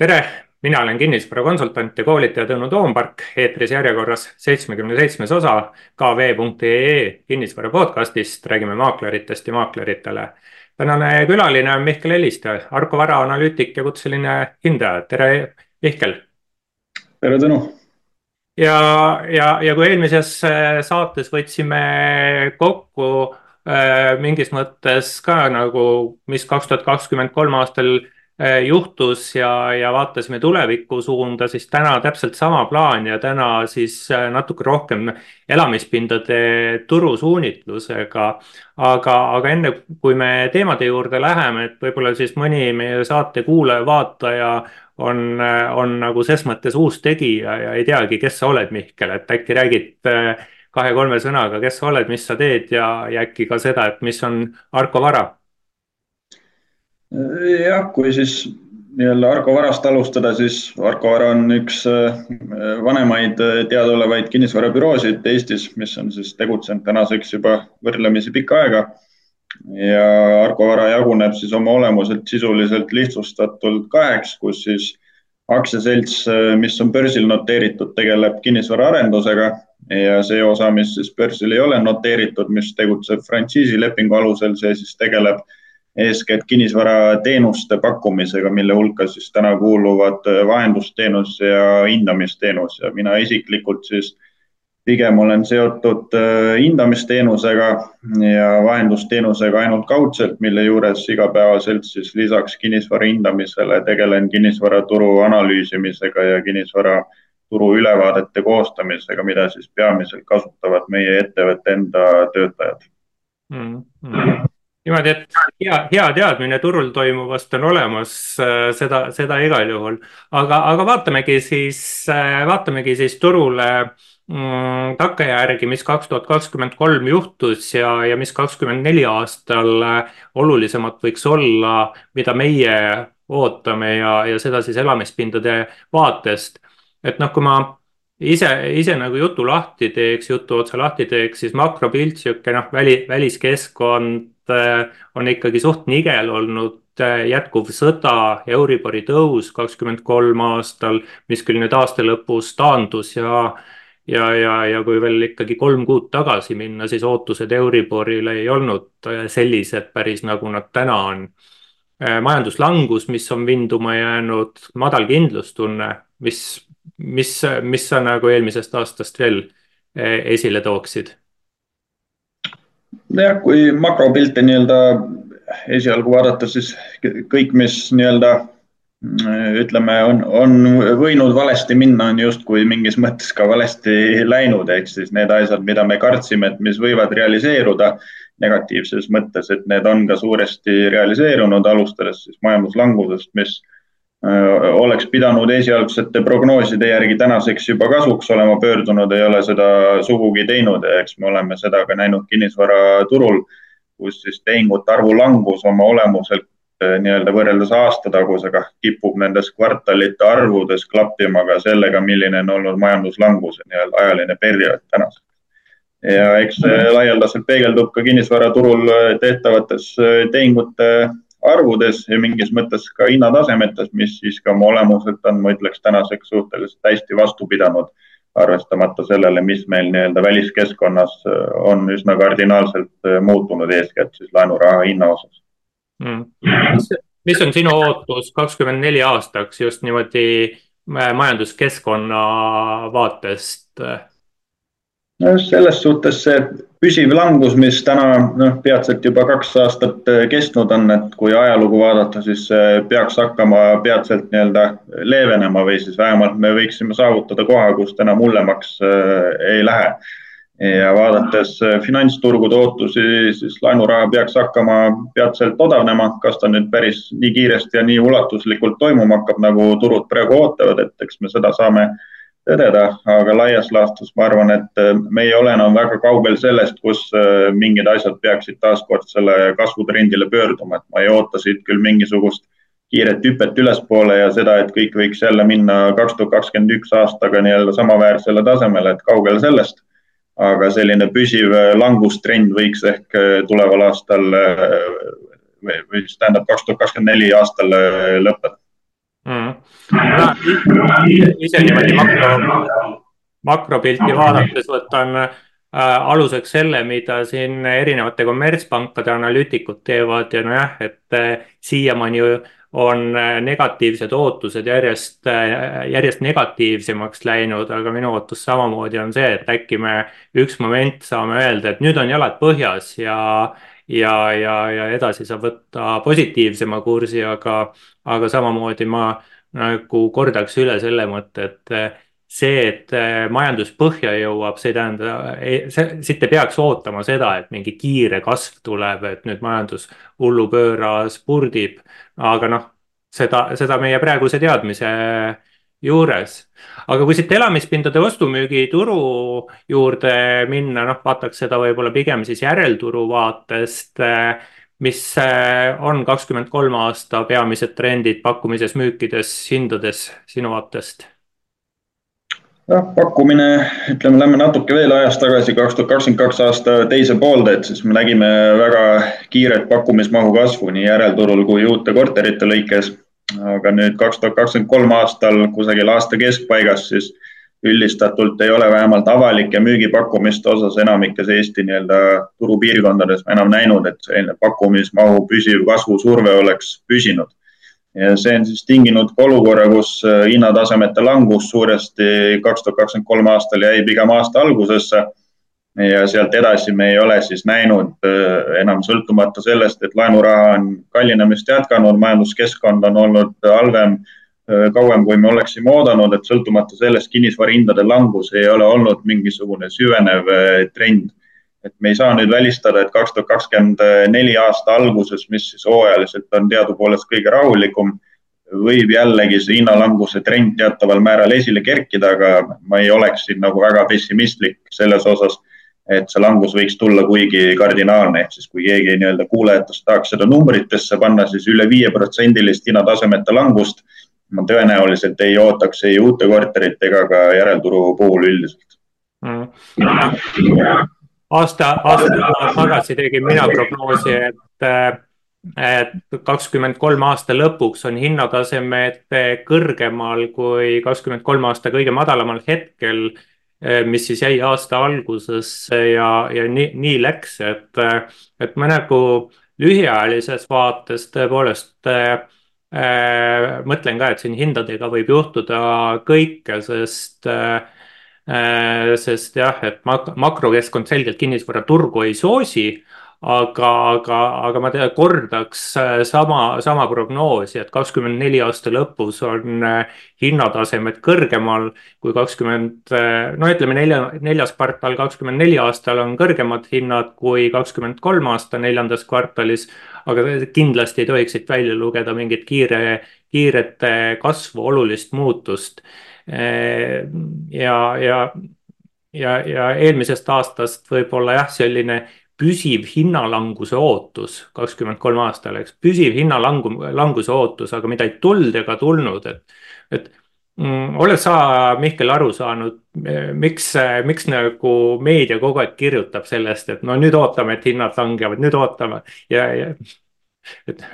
tere, mina olen kinnisvarakonsultant ja koolitaja Tõnu Toompark, eetris järjekorras seitsmekümne seitsmes osa kv.ee kinnisvara podcastist, räägime maakleritest ja maakleritele. tänane külaline on Mihkel Eliste, Arko Vara analüütik ja kutseline hindaja, tere Mihkel. tere Tõnu ja, ja, ja kui eelmises äh, saates võtsime kokku äh, mingis mõttes ka nagu, mis kaks tuhat kakskümmend kolm aastal Äh, juhtus ja, ja vaatasime tuleviku suunda, siis täna täpselt sama plaan ja täna siis äh, natuke rohkem elamispindade turusuunitlusega. aga, aga enne kui me teemade juurde läheme, et võib-olla siis mõni meie saate kuulaja-vaataja on, on nagu ses mõttes uus tegija ja ei teagi, kes sa oled, Mihkel, et äkki räägid kahe-kolme sõnaga, kes sa oled, mis sa teed? Ja, ja äkki ka seda, et mis on Arko Vara jah, kui siis nii-öelda Argo Varast alustada, siis Argo Vara on üks äh, vanemaid äh, teadaolevaid kinnisvarabüroosid Eestis, mis on siis tegutsenud tänaseks juba võrdlemisi pikka aega. ja Argo Vara jaguneb siis oma olemuselt sisuliselt lihtsustatult kaheks, kus siis aktsiaselts, äh, mis on börsil noteeritud, tegeleb kinnisvaraarendusega ja see osa, mis siis börsil ei ole noteeritud, mis tegutseb frantsiisilepingu alusel, see siis tegeleb äh, eeskätt kinnisvarateenuste pakkumisega, mille hulka siis täna kuuluvad vahendusteenus ja hindamisteenus ja mina isiklikult siis pigem olen seotud äh, hindamisteenusega ja vahendusteenusega ainult kaudselt, mille juures igapäevaselt siis lisaks kinnisvara hindamisele tegelen kinnisvaraturu analüüsimisega ja kinnisvaraturu ülevaadete koostamisega, mida siis peamiselt kasutavad meie ettevõtte enda töötajad mm. -hmm niimoodi, et hea, hea teadmine turul toimuvast on olemas, äh, seda, seda igal juhul. aga, aga vaatamegi siis, äh, vaatamegi siis turule mm, takkajärgi, mis kaks tuhat kakskümmend kolm juhtus ja, ja mis kakskümmend neli aastal äh, olulisemat võiks olla, mida meie ootame ja, ja seda siis elamispindade vaatest. et noh, kui ma ise, ise nagu jutu lahti teeks, jutu otsa lahti teeks, siis makropilt, sihuke noh, väli, väliskeskkond on ikkagi suht nigel olnud, äh, jätkuv sõda, Euribori tõus kakskümmend kolm aastal, mis küll nüüd aasta lõpus taandus ja ja, ja, ja kui veel ikkagi kolm kuud tagasi minna, siis ootused Euriborile ei olnud äh, sellised päris nagu nad täna on. majanduslangus, mis on vinduma jäänud, madal kindlustunne, mis mis, mis sa nagu eelmisest aastast veel esile tooksid? Nojah, kui makropilte nii-öelda esialgu vaadata, siis kõik, mis nii-öelda ütleme, on, on võinud valesti minna, on justkui mingis mõttes ka valesti läinud, ehk siis need asjad, mida me kartsime, et mis võivad realiseeruda negatiivses mõttes, et need on ka suuresti realiseerunud, alustades siis majanduslangusest, mis oleks pidanud esialgsete prognooside järgi tänaseks juba kasuks olema pöördunud, ei ole seda sugugi teinud ja eks me oleme seda ka näinud kinnisvaraturul, kus siis tehingute arvu langus oma olemuselt nii-öelda võrreldes aastatagusega kipub nendes kvartalite arvudes klappima ka sellega, milline on olnud majanduslanguse nii-öelda ajaline periood tänaseks. ja eks see laialdaselt peegeldub ka kinnisvaraturul tehtavates tehingute arvudes ja mingis mõttes ka hinnatasemetes, mis siis ka oma olemuselt on, ma ütleks tänaseks suhteliselt hästi vastu pidanud, arvestamata sellele, mis meil nii-öelda väliskeskkonnas äh, on üsna kardinaalselt äh, muutunud, eeskätt siis laenuraha hinna osas mm.. mis on sinu ootus kakskümmend neli aastaks just niimoodi äh, majanduskeskkonna vaatest? No selles suhtes see püsiv langus, mis täna noh, peatselt juba kaks aastat äh, kestnud on, et kui ajalugu vaadata, siis peaks hakkama peatselt nii-öelda leevenema või siis vähemalt me võiksime saavutada koha, kus enam hullemaks äh, ei lähe. ja vaadates äh, finantsturgude ootusi, siis laenuraha peaks hakkama peatselt odavnema, kas ta nüüd päris nii kiiresti ja nii ulatuslikult toimuma hakkab, nagu turud praegu ootavad, et eks me seda saame tõdeda, aga laias laastus ma arvan, et äh, me ei ole enam väga kaugel sellest, kus äh, mingid asjad peaksid taaskord selle kasvutrendile pöörduma, et ma ei oota siit küll mingisugust kiiret hüpet ülespoole ja seda, et kõik võiks jälle minna kaks tuhat kakskümmend üks aastaga nii-öelda samaväärsele tasemele, et kaugel sellest. aga selline püsiv äh, langustrend võiks ehk tuleval aastal või, siis tähendab kaks tuhat kakskümmend neli aastal lõppeda mm.. ise niimoodi makro, makropilti vaadates võtan äh, aluseks selle, mida siin erinevate kommertspankade analüütikud teevad ja nojah, et äh, siiamaani on äh, negatiivsed ootused järjest, järjest negatiivsemaks läinud, aga minu ootus samamoodi on see, et äkki me üks moment saame öelda, et nüüd on jalad põhjas ja ja, ja, ja edasi saab võtta positiivsema kursi, aga, aga samamoodi ma nagu kordaks üle selle mõtte, et see, et majandus põhja jõuab, see ei tähenda, siit ei peaks ootama seda, et mingi kiire kasv tuleb, et nüüd majandus hullupööra spurdib. aga noh, seda, seda meie praeguse teadmise juures. aga kui siit elamispindade ostu-müügi turu juurde minna, noh, vaataks seda võib-olla pigem siis järelturu vaatest. mis on kakskümmend kolm aasta peamised trendid pakkumises, müükides, hindades sinu vaatest? jah, pakkumine, ütleme, lähme natuke veel ajas tagasi, kaks tuhat kakskümmend kaks aasta teise poolde, et siis me nägime väga kiiret pakkumismahu kasvu nii järelturul kui uute korterite lõikes aga nüüd kaks tuhat kakskümmend kolm aastal kusagil aasta keskpaigas siis üldistatult ei ole vähemalt avalike müügipakkumiste osas enamikes Eesti nii-öelda turupiirkondades enam näinud, et selline pakkumismahu püsiv kasvusurve oleks püsinud. ja see on siis tinginud ka olukorra, kus äh, hinnatasemete langus suuresti kaks tuhat kakskümmend kolm aastal jäi pigem aasta algusesse ja sealt edasi me ei ole siis näinud äh, enam sõltumata sellest, et laenuraha on kallinemist jätkanud, majanduskeskkond on olnud halvem äh, kauem, kui me oleksime oodanud, et sõltumata sellest kinnisvarahindade langus ei ole olnud mingisugune süvenev äh, trend. et me ei saa nüüd välistada, et kaks tuhat kakskümmend neli aasta alguses, mis siis hooajaliselt on teadupoolest kõige rahulikum, võib jällegi see hinnalanguse trend teataval määral esile kerkida, aga ma ei oleks siin nagu väga pessimistlik selles osas et see langus võiks tulla kuigi kardinaalne, ehk siis kui keegi nii-öelda kuulajatest tahaks seda numbritesse panna, siis üle viieprotsendilist hinnatasemete langust ma tõenäoliselt ei ootaks ei uute korterite ega ka järelturu puhul üldiselt. Mm.. aasta, aasta tagasi tegin mina prognoosi, et et kakskümmend kolm aasta lõpuks on hinnatasemed kõrgemal kui kakskümmend kolm aasta kõige madalamal hetkel mis siis jäi aasta algusesse ja, ja nii, nii läks, et, et ma nagu lühiajalises vaates tõepoolest äh, mõtlen ka, et siin hindadega võib juhtuda kõike, sest äh,, sest jah, et mak makrokeskkond selgelt kinnisvaraturgu ei soosi aga, aga, aga ma kordaks äh, sama, sama prognoosi, et kakskümmend neli aasta lõpus on äh, hinnatasemed kõrgemal kui kakskümmend, äh, no ütleme nelja, neljas kvartal kakskümmend neli aastal on kõrgemad hinnad kui kakskümmend kolm aasta neljandas kvartalis. aga kindlasti ei tohiks siit välja lugeda mingit kiire, kiiret kasvu, olulist muutust. ja, ja ja, ja eelmisest aastast võib-olla jah, selline püsiv hinnalanguse ootus kakskümmend kolm aastal, eks, püsiv hinnalangu, languse ootus, aga mida ei tulnud ega tulnud, et, et mm, oled sa, Mihkel, aru saanud, miks, miks nagu meedia kogu aeg kirjutab sellest, et no nüüd ootame, et hinnad langevad, nüüd ootame ja, ja et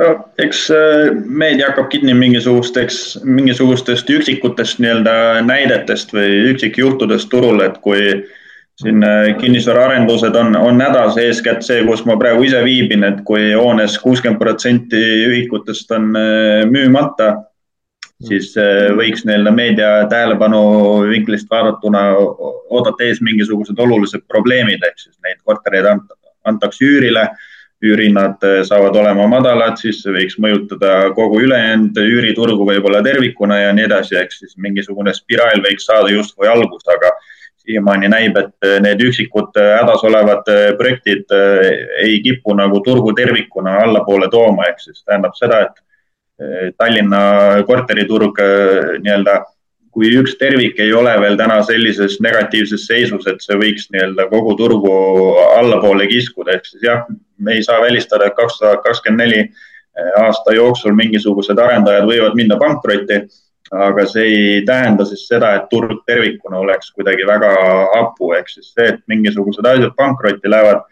no, eks äh, meedia hakkab kinni mingisugusteks, mingisugustest üksikutest nii-öelda näidetest või üksikjuhtudest turul, et kui äh, siin äh, kinnisvaraarendused on, on hädas, eeskätt see, kus ma praegu ise viibin, et kui hoones kuuskümmend protsenti ühikutest on äh, müümata, siis äh, võiks nii-öelda meedia tähelepanu vinklist vaadatuna oodata ees mingisugused olulised probleemid, ehk siis neid kortereid antakse üürile, üürihinnad saavad olema madalad, siis see võiks mõjutada kogu ülejäänud üüriturgu võib-olla tervikuna ja nii edasi, ehk siis mingisugune spiraal võiks saada justkui algust, aga siiamaani näib, et äh, need üksikud äh, hädas olevad äh, projektid ei kipu nagu turgu tervikuna allapoole tooma, ehk siis tähendab seda, et Tallinna korteriturg nii-öelda, kui üks tervik ei ole veel täna sellises negatiivses seisus, et see võiks nii-öelda kogu turgu allapoole kiskuda, ehk siis jah, me ei saa välistada, et kaks tuhat kakskümmend neli aasta jooksul mingisugused arendajad võivad minna pankrotti aga see ei tähenda siis seda, et turg tervikuna oleks kuidagi väga hapu, ehk siis see, et mingisugused asjad pankrotti lähevad,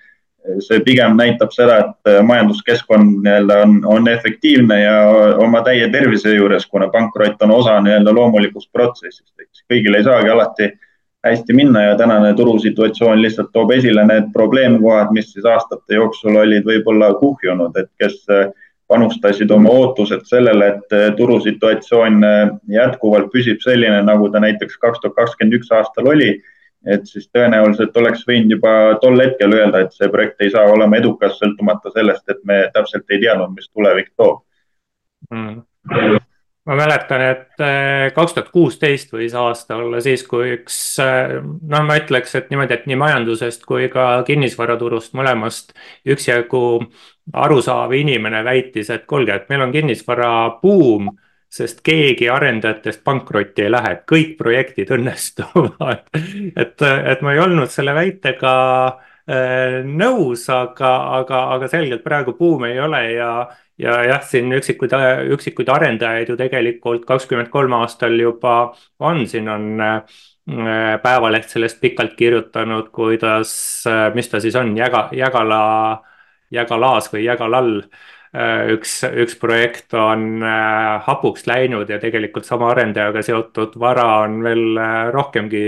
see pigem näitab seda, et majanduskeskkond nii-öelda on, on efektiivne ja oma täie tervise juures, kuna pankrot on osa nii-öelda loomulikust protsessist, eks kõigil ei saagi alati hästi minna ja tänane turusituatsioon lihtsalt toob esile need probleemkohad, mis siis aastate jooksul olid võib-olla kuhjunud, et kes panustasid oma ootused sellele, et turusituatsioon jätkuvalt püsib selline, nagu ta näiteks kaks tuhat kakskümmend üks aastal oli et siis tõenäoliselt oleks võinud juba tol hetkel öelda, et see projekt ei saa olema edukas, sõltumata sellest, et me täpselt ei teadnud, mis tulevik toob. Mm.. Ma mäletan, et eh, kaks tuhat kuusteist võis aasta olla siis, kui üks, eh, no ma ütleks, et niimoodi, et nii majandusest kui ka kinnisvaraturust mõlemast üksjagu arusaav inimene väitis, et kuulge, et meil on kinnisvarabuum sest keegi arendajatest pankrotti ei lähe, kõik projektid õnnestuvad. Et, et ma ei olnud selle väitega äh, nõus, aga, aga, aga selgelt praegu buumi ei ole ja, ja jah, siin üksikuid, üksikuid arendajaid ju tegelikult kakskümmend kolm aastal juba on, siin on äh, Päevaleht sellest pikalt kirjutanud, kuidas, äh, mis ta siis on, Jäga, Jägala, Jägalaas või Jägalall. Äh, üks, üks projekt on äh, hapuks läinud ja tegelikult sama arendajaga seotud vara on veel äh, rohkemgi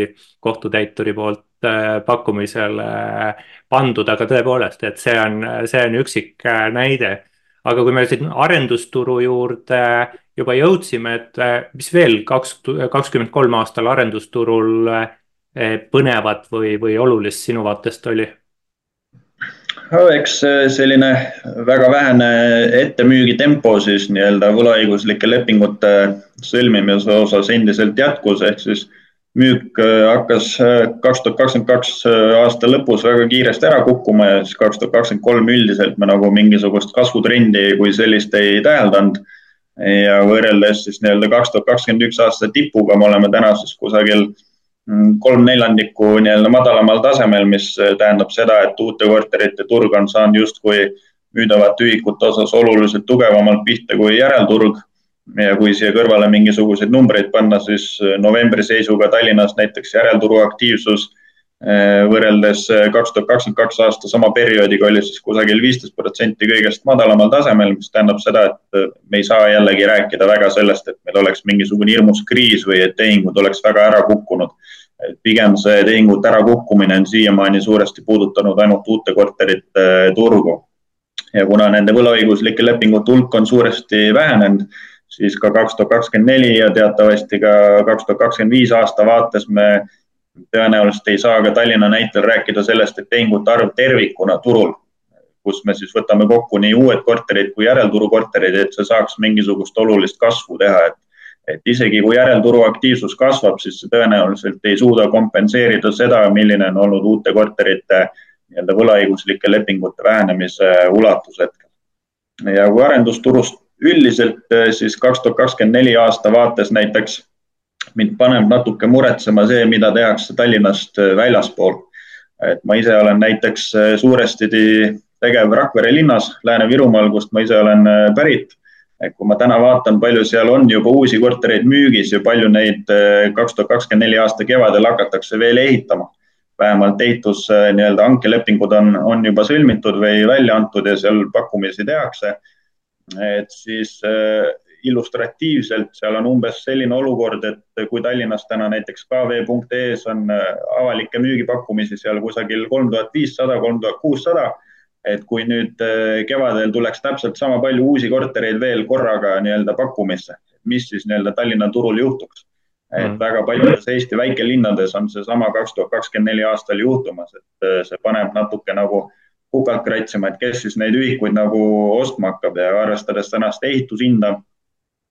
kohtutäituri poolt pakkumisele pandud, aga tõepoolest, et see on, see on üksik näide. aga kui me siin arendusturu juurde juba jõudsime, et mis veel kaks, kakskümmend kolm aastal arendusturul põnevat või, või olulist sinu vaatest oli? eks selline väga vähene ettemüügitempo siis nii-öelda võlaõiguslike lepingute sõlmimise osas endiselt jätkus, ehk siis müük äh, hakkas äh, kaks tuhat kakskümmend kaks äh, aasta lõpus väga kiiresti ära kukkuma ja siis kaks tuhat kakskümmend kolm üldiselt me nagu mingisugust kasvutrendi kui sellist ei täheldanud. ja võrreldes siis nii-öelda kaks tuhat kakskümmend üks aasta tipuga me oleme täna siis kusagil Mm, kolm neljandikku nii-öelda madalamal tasemel, mis äh, tähendab seda, et uute korterite turg on saanud justkui müüdavate ühikute osas oluliselt tugevamalt pihta kui järelturg. Ja kui siia kõrvale mingisuguseid numbreid panna, siis äh, novembri seisuga Tallinnas näiteks järelturu aktiivsus äh, võrreldes kaks tuhat kakskümmend kaks aasta sama perioodiga oli siis kusagil viisteist protsenti kõigest madalamal tasemel, mis tähendab seda, et me ei saa jällegi rääkida väga sellest, et meil oleks mingisugune hirmus kriis või et tehingud oleks väga ära kukkunud pigem see tehingute ärakukkumine on siiamaani suuresti puudutanud ainult uute korterite turgu. ja kuna nende võlaõiguslike lepingute hulk on suuresti vähenenud, siis ka kaks tuhat kakskümmend neli ja teatavasti ka kaks tuhat kakskümmend viis aasta vaates me tõenäoliselt ei saa ka Tallinna näitel rääkida sellest, et tehingute arv tervikuna turul, kus me siis võtame kokku nii uued korterid kui järelturu korterid, et see saaks mingisugust olulist kasvu teha, et et isegi kui järelturu aktiivsus kasvab, siis see tõenäoliselt ei suuda kompenseerida seda, milline on olnud uute korterite nii-öelda võlaõiguslike lepingute vähenemise ulatus hetkel. ja kui arendusturust üldiselt, siis kaks tuhat kakskümmend neli aasta vaates näiteks mind paneb natuke muretsema see, mida tehakse Tallinnast väljaspool. et ma ise olen näiteks suuresti tegev Rakvere linnas, Lääne-Virumaal, kust ma ise olen pärit et kui ma täna vaatan, palju seal on juba uusi kortereid müügis ja palju neid eh, kaks tuhat kakskümmend neli aasta kevadel hakatakse veel ehitama. vähemalt ehitus eh, nii-öelda hankelepingud on, on juba sõlmitud või välja antud ja seal pakkumisi tehakse. Et siis äh, illustratiivselt seal on umbes selline olukord, et kui Tallinnas täna näiteks kv.ee-s on avalikke müügipakkumisi seal kusagil kolm tuhat viissada, kolm tuhat kuussada et kui nüüd äh, kevadel tuleks täpselt sama palju uusi kortereid veel korraga nii-öelda pakkumisse, mis siis nii-öelda Tallinna turul juhtuks? et mm. väga paljudes Eesti väikelinnades on seesama kaks tuhat kakskümmend neli aastal juhtumas, et äh, see paneb natuke nagu kukalt kratsima, et kes siis neid ühikuid nagu ostma hakkab ja arvestades tänast ehitushinda,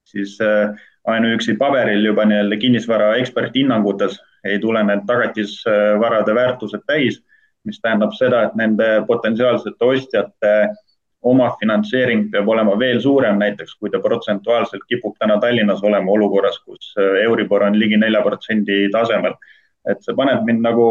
siis äh, ainuüksi paberil juba nii-öelda kinnisvara eksperthinnangutes ei tule need tagatisvarade väärtused täis mis tähendab seda, et nende potentsiaalsete ostjate omafinantseering peab olema veel suurem, näiteks kui ta protsentuaalselt kipub täna Tallinnas olema olukorras, kus äh, Euribor on ligi nelja protsendi tasemel. et see paneb mind nagu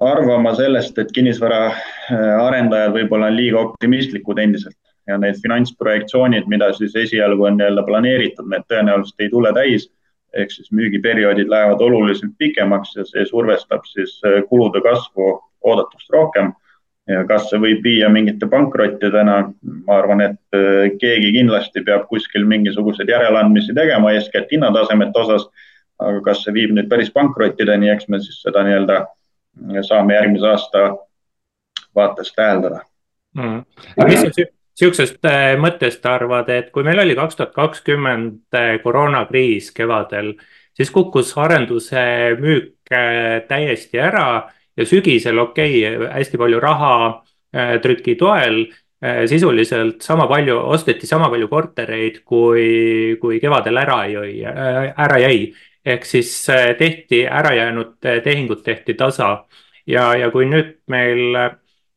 arvama sellest, et kinnisvaraarendajad äh, võib-olla on liiga optimistlikud endiselt ja need finantsprojektsioonid, mida siis esialgu on nii-öelda planeeritud, need tõenäoliselt ei tule täis. ehk siis müügiperioodid lähevad oluliselt pikemaks ja see survestab siis äh, kulude kasvu oodatust rohkem. ja kas see võib viia mingite pankrottidena, ma arvan, et keegi kindlasti peab kuskil mingisuguseid järeleandmisi tegema, eeskätt hinnatasemete osas. aga kas see viib nüüd päris pankrottideni, eks me siis seda nii-öelda saame järgmise aasta vaates täheldada mm.. mis sa sihukesest mõttest arvad, et kui meil oli kaks tuhat kakskümmend koroonakriis kevadel, siis kukkus arenduse müük täiesti ära ja sügisel okei okay,, hästi palju raha äh, trüki toel äh, sisuliselt sama palju, osteti sama palju kortereid, kui, kui kevadel ära äh, ära jäi. Ehk siis tehti ärajäänud tehingud tehti tasa ja, ja kui nüüd meil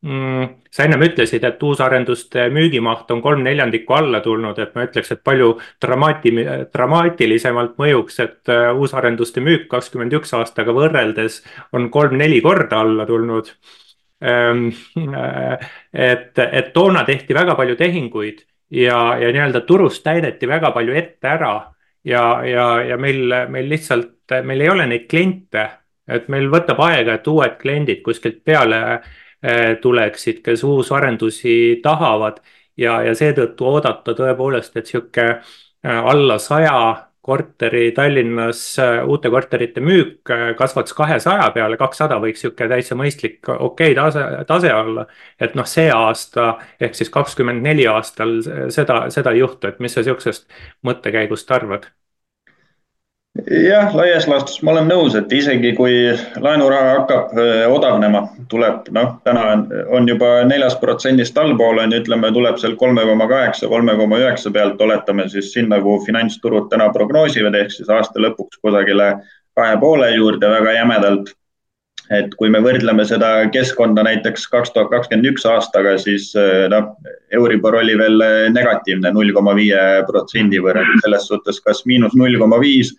mm, sa ennem ütlesid, et uusarenduste müügimaht on kolm neljandikku alla tulnud, et ma ütleks, et palju dramaati-, dramaatilisemalt mõjuks, et äh, uusarenduste müük kakskümmend üks aastaga võrreldes on kolm-neli korda alla tulnud. Äh, et, et toona tehti väga palju tehinguid ja, ja nii-öelda turust täideti väga palju ette ära ja, ja, ja meil, meil lihtsalt, meil ei ole neid kliente, et meil võtab aega, et uued kliendid kuskilt peale Äh, tuleksid, kes uusarendusi tahavad ja, ja seetõttu oodata tõepoolest, et sihuke äh, alla saja korteri Tallinnas äh, uute korterite müük kasvaks kahesaja peale, kakssada võiks sihuke täitsa mõistlik okei okay, tase, tase olla. et noh, see aasta ehk siis kakskümmend neli aastal seda, seda ei juhtu, et mis sa sihukesest mõttekäigust arvad? Jah, laias laastus ma olen nõus, et isegi kui laenuraha hakkab odavnema, tuleb noh, täna on, on juba neljast protsendist allpool on ju, ütleme, tuleb seal kolme koma kaheksa, kolme koma üheksa pealt, oletame siis sinna, kuhu finantsturud täna prognoosivad, ehk siis aasta lõpuks kusagile kahe poole juurde väga jämedalt. et kui me võrdleme seda keskkonda näiteks kaks tuhat kakskümmend üks aastaga, siis noh, Euribor oli veel negatiivne null koma viie protsendi võrra, selles suhtes kas miinus null koma viis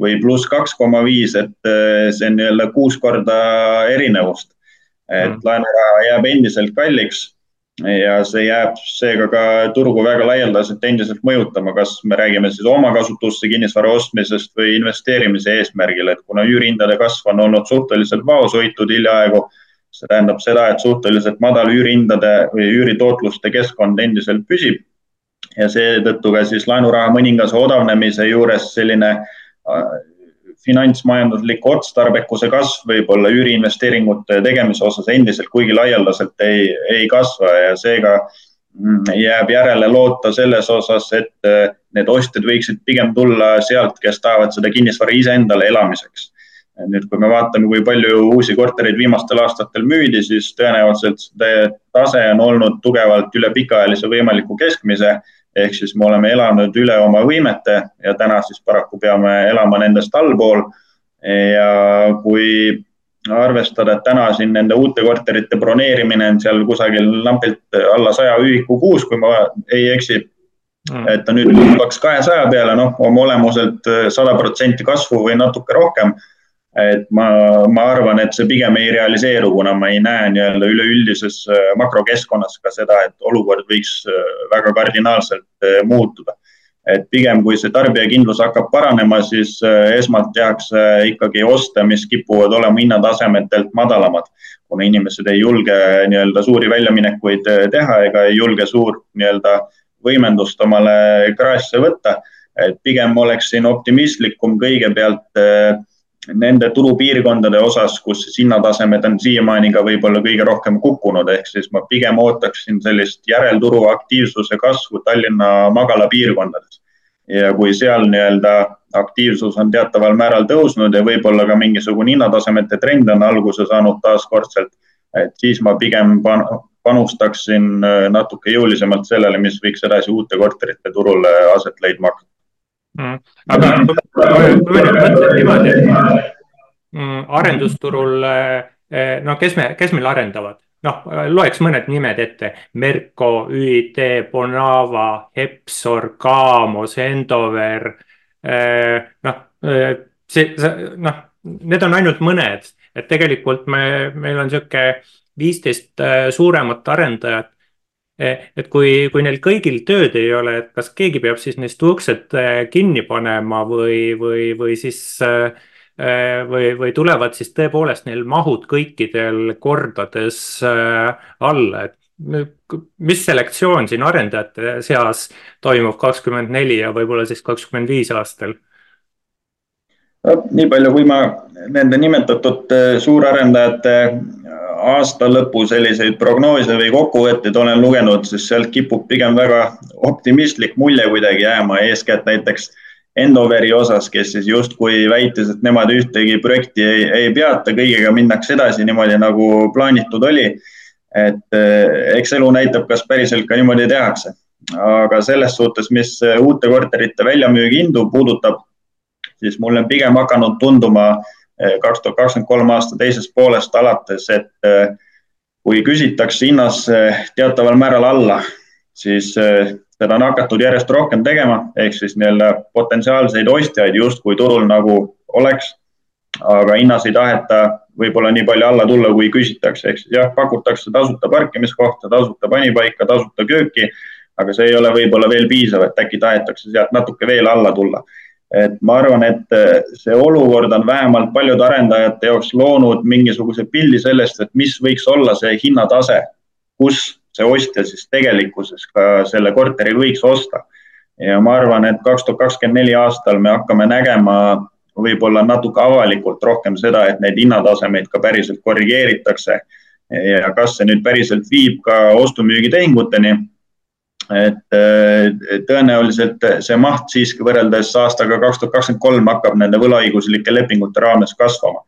või pluss kaks koma viis, et eh, see on nii-öelda kuus korda erinevust. et mm. laenuraha jääb endiselt kalliks ja see jääb seega ka turgu väga laialdaselt endiselt mõjutama, kas me räägime siis omakasutusse kinnisvara ostmisest või investeerimise eesmärgil, et kuna üürihindade kasv on olnud suhteliselt vaoshoitud hiljaaegu, see tähendab seda, et suhteliselt madal üürihindade või üüritootluste keskkond endiselt püsib ja seetõttu ka siis laenuraha mõningase odavnemise juures selline äh, finantsmajandusliku otstarbekuse kasv võib-olla üüriinvesteeringute tegemise osas endiselt kuigi laialdaselt ei, ei kasva ja seega mm, jääb järele loota selles osas, et eh, need ostjad võiksid pigem tulla sealt, kes tahavad seda kinnisvara iseendale elamiseks. nüüd, kui me vaatame, kui palju uusi kortereid viimastel aastatel müüdi, siis tõenäoliselt see tase on olnud tugevalt üle pikaajalise võimaliku keskmise ehk siis me oleme elanud üle oma võimete ja täna siis paraku peame elama nendest allpool. ja kui arvestada, et täna siin nende uute korterite broneerimine on seal kusagil napilt alla saja ühiku kuus, kui ma ei eksi mm.. et ta nüüd hüppaks kahesaja peale, noh, oma olemuselt sada protsenti kasvu või natuke rohkem et ma, ma arvan, et see pigem ei realiseeru, kuna ma ei näe nii-öelda üleüldises äh, makrokeskkonnas ka seda, et olukord võiks äh, väga kardinaalselt äh, muutuda. et pigem, kui see tarbijakindlus hakkab paranema, siis esmalt tehakse ikkagi oste, mis kipuvad olema hinnatasemetelt madalamad, kuna inimesed ei julge nii-öelda suuri väljaminekuid teha ega ei julge suurt nii-öelda võimendust omale kraesse võtta. et pigem oleksin optimistlikum kõigepealt nende turupiirkondade osas, kus hinnatasemed on siiamaani ka võib-olla kõige rohkem kukkunud, ehk siis ma pigem ootaksin sellist järelturu aktiivsuse kasvu Tallinna magalapiirkondades. ja kui seal nii-öelda aktiivsus on teataval määral tõusnud ja võib-olla ka mingisugune hinnatasemete trend on alguse saanud taaskordselt, et siis ma pigem panustaksin äh, natuke jõulisemalt sellele, mis võiks edasi uute korterite turul aset leidma hakata mm.. aga mõtleme niimoodi, et arendusturul, eh, no kes me, kes meil arendavad? noh, loeks mõned nimed ette. Merko, ÜIT, Bonava, Hepsor, Kaamos, Endover. Eh, noh, eh, see, noh, need on ainult mõned, et tegelikult me, meil on sihuke viisteist suuremat arendajat Eh, et kui, kui neil kõigil tööd ei ole, et kas keegi peab siis neist uksed eh, kinni panema või, või, või siis äh, või, või tulevad siis tõepoolest neil mahud kõikidel kordades alla, et mis selektsioon siin arendajate seas toimub kakskümmend neli ja võib-olla siis kakskümmend viis aastal? nii palju, kui ma nende nimetatud äh, suurarendajate äh, aasta lõpu selliseid prognoose või kokkuvõtteid olen lugenud, siis sealt kipub pigem väga optimistlik mulje kuidagi jääma, eeskätt näiteks Endoveri osas, kes siis justkui väitis, et nemad ühtegi projekti ei, ei peata, kõigega minnakse edasi niimoodi, nagu plaanitud oli et eh, eks elu näitab, kas päriselt ka niimoodi tehakse. aga selles suhtes, mis uute korterite väljamüügi hindu puudutab, siis mulle on pigem hakanud tunduma eh, kaks tuhat kakskümmend kolm aasta teisest poolest alates, et eh, kui küsitakse hinnas teataval määral alla, siis seda on hakatud järjest rohkem tegema, ehk siis nii-öelda potentsiaalseid ostjaid justkui turul nagu oleks. aga hinnas ei taheta võib-olla nii palju alla tulla, kui küsitakse, ehk siis jah, pakutakse tasuta parkimiskohta, tasuta panipaika, tasuta kööki, aga see ei ole võib-olla veel piisav, et äkki tahetakse sealt natuke veel alla tulla. et ma arvan, et eh, see olukord on vähemalt paljude arendajate jaoks loonud mingisuguse pildi sellest, et mis võiks olla see hinnatase, kus see ostja siis tegelikkuses ka selle korteri võiks osta. ja ma arvan, et kaks tuhat kakskümmend neli aastal me hakkame nägema võib-olla natuke avalikult rohkem seda, et neid hinnatasemeid ka päriselt korrigeeritakse. ja kas see nüüd päriselt viib ka ostu-müügitehinguteni. et tõenäoliselt see maht siiski võrreldes aastaga kaks tuhat kakskümmend kolm hakkab nende võlaõiguslike lepingute raames kasvama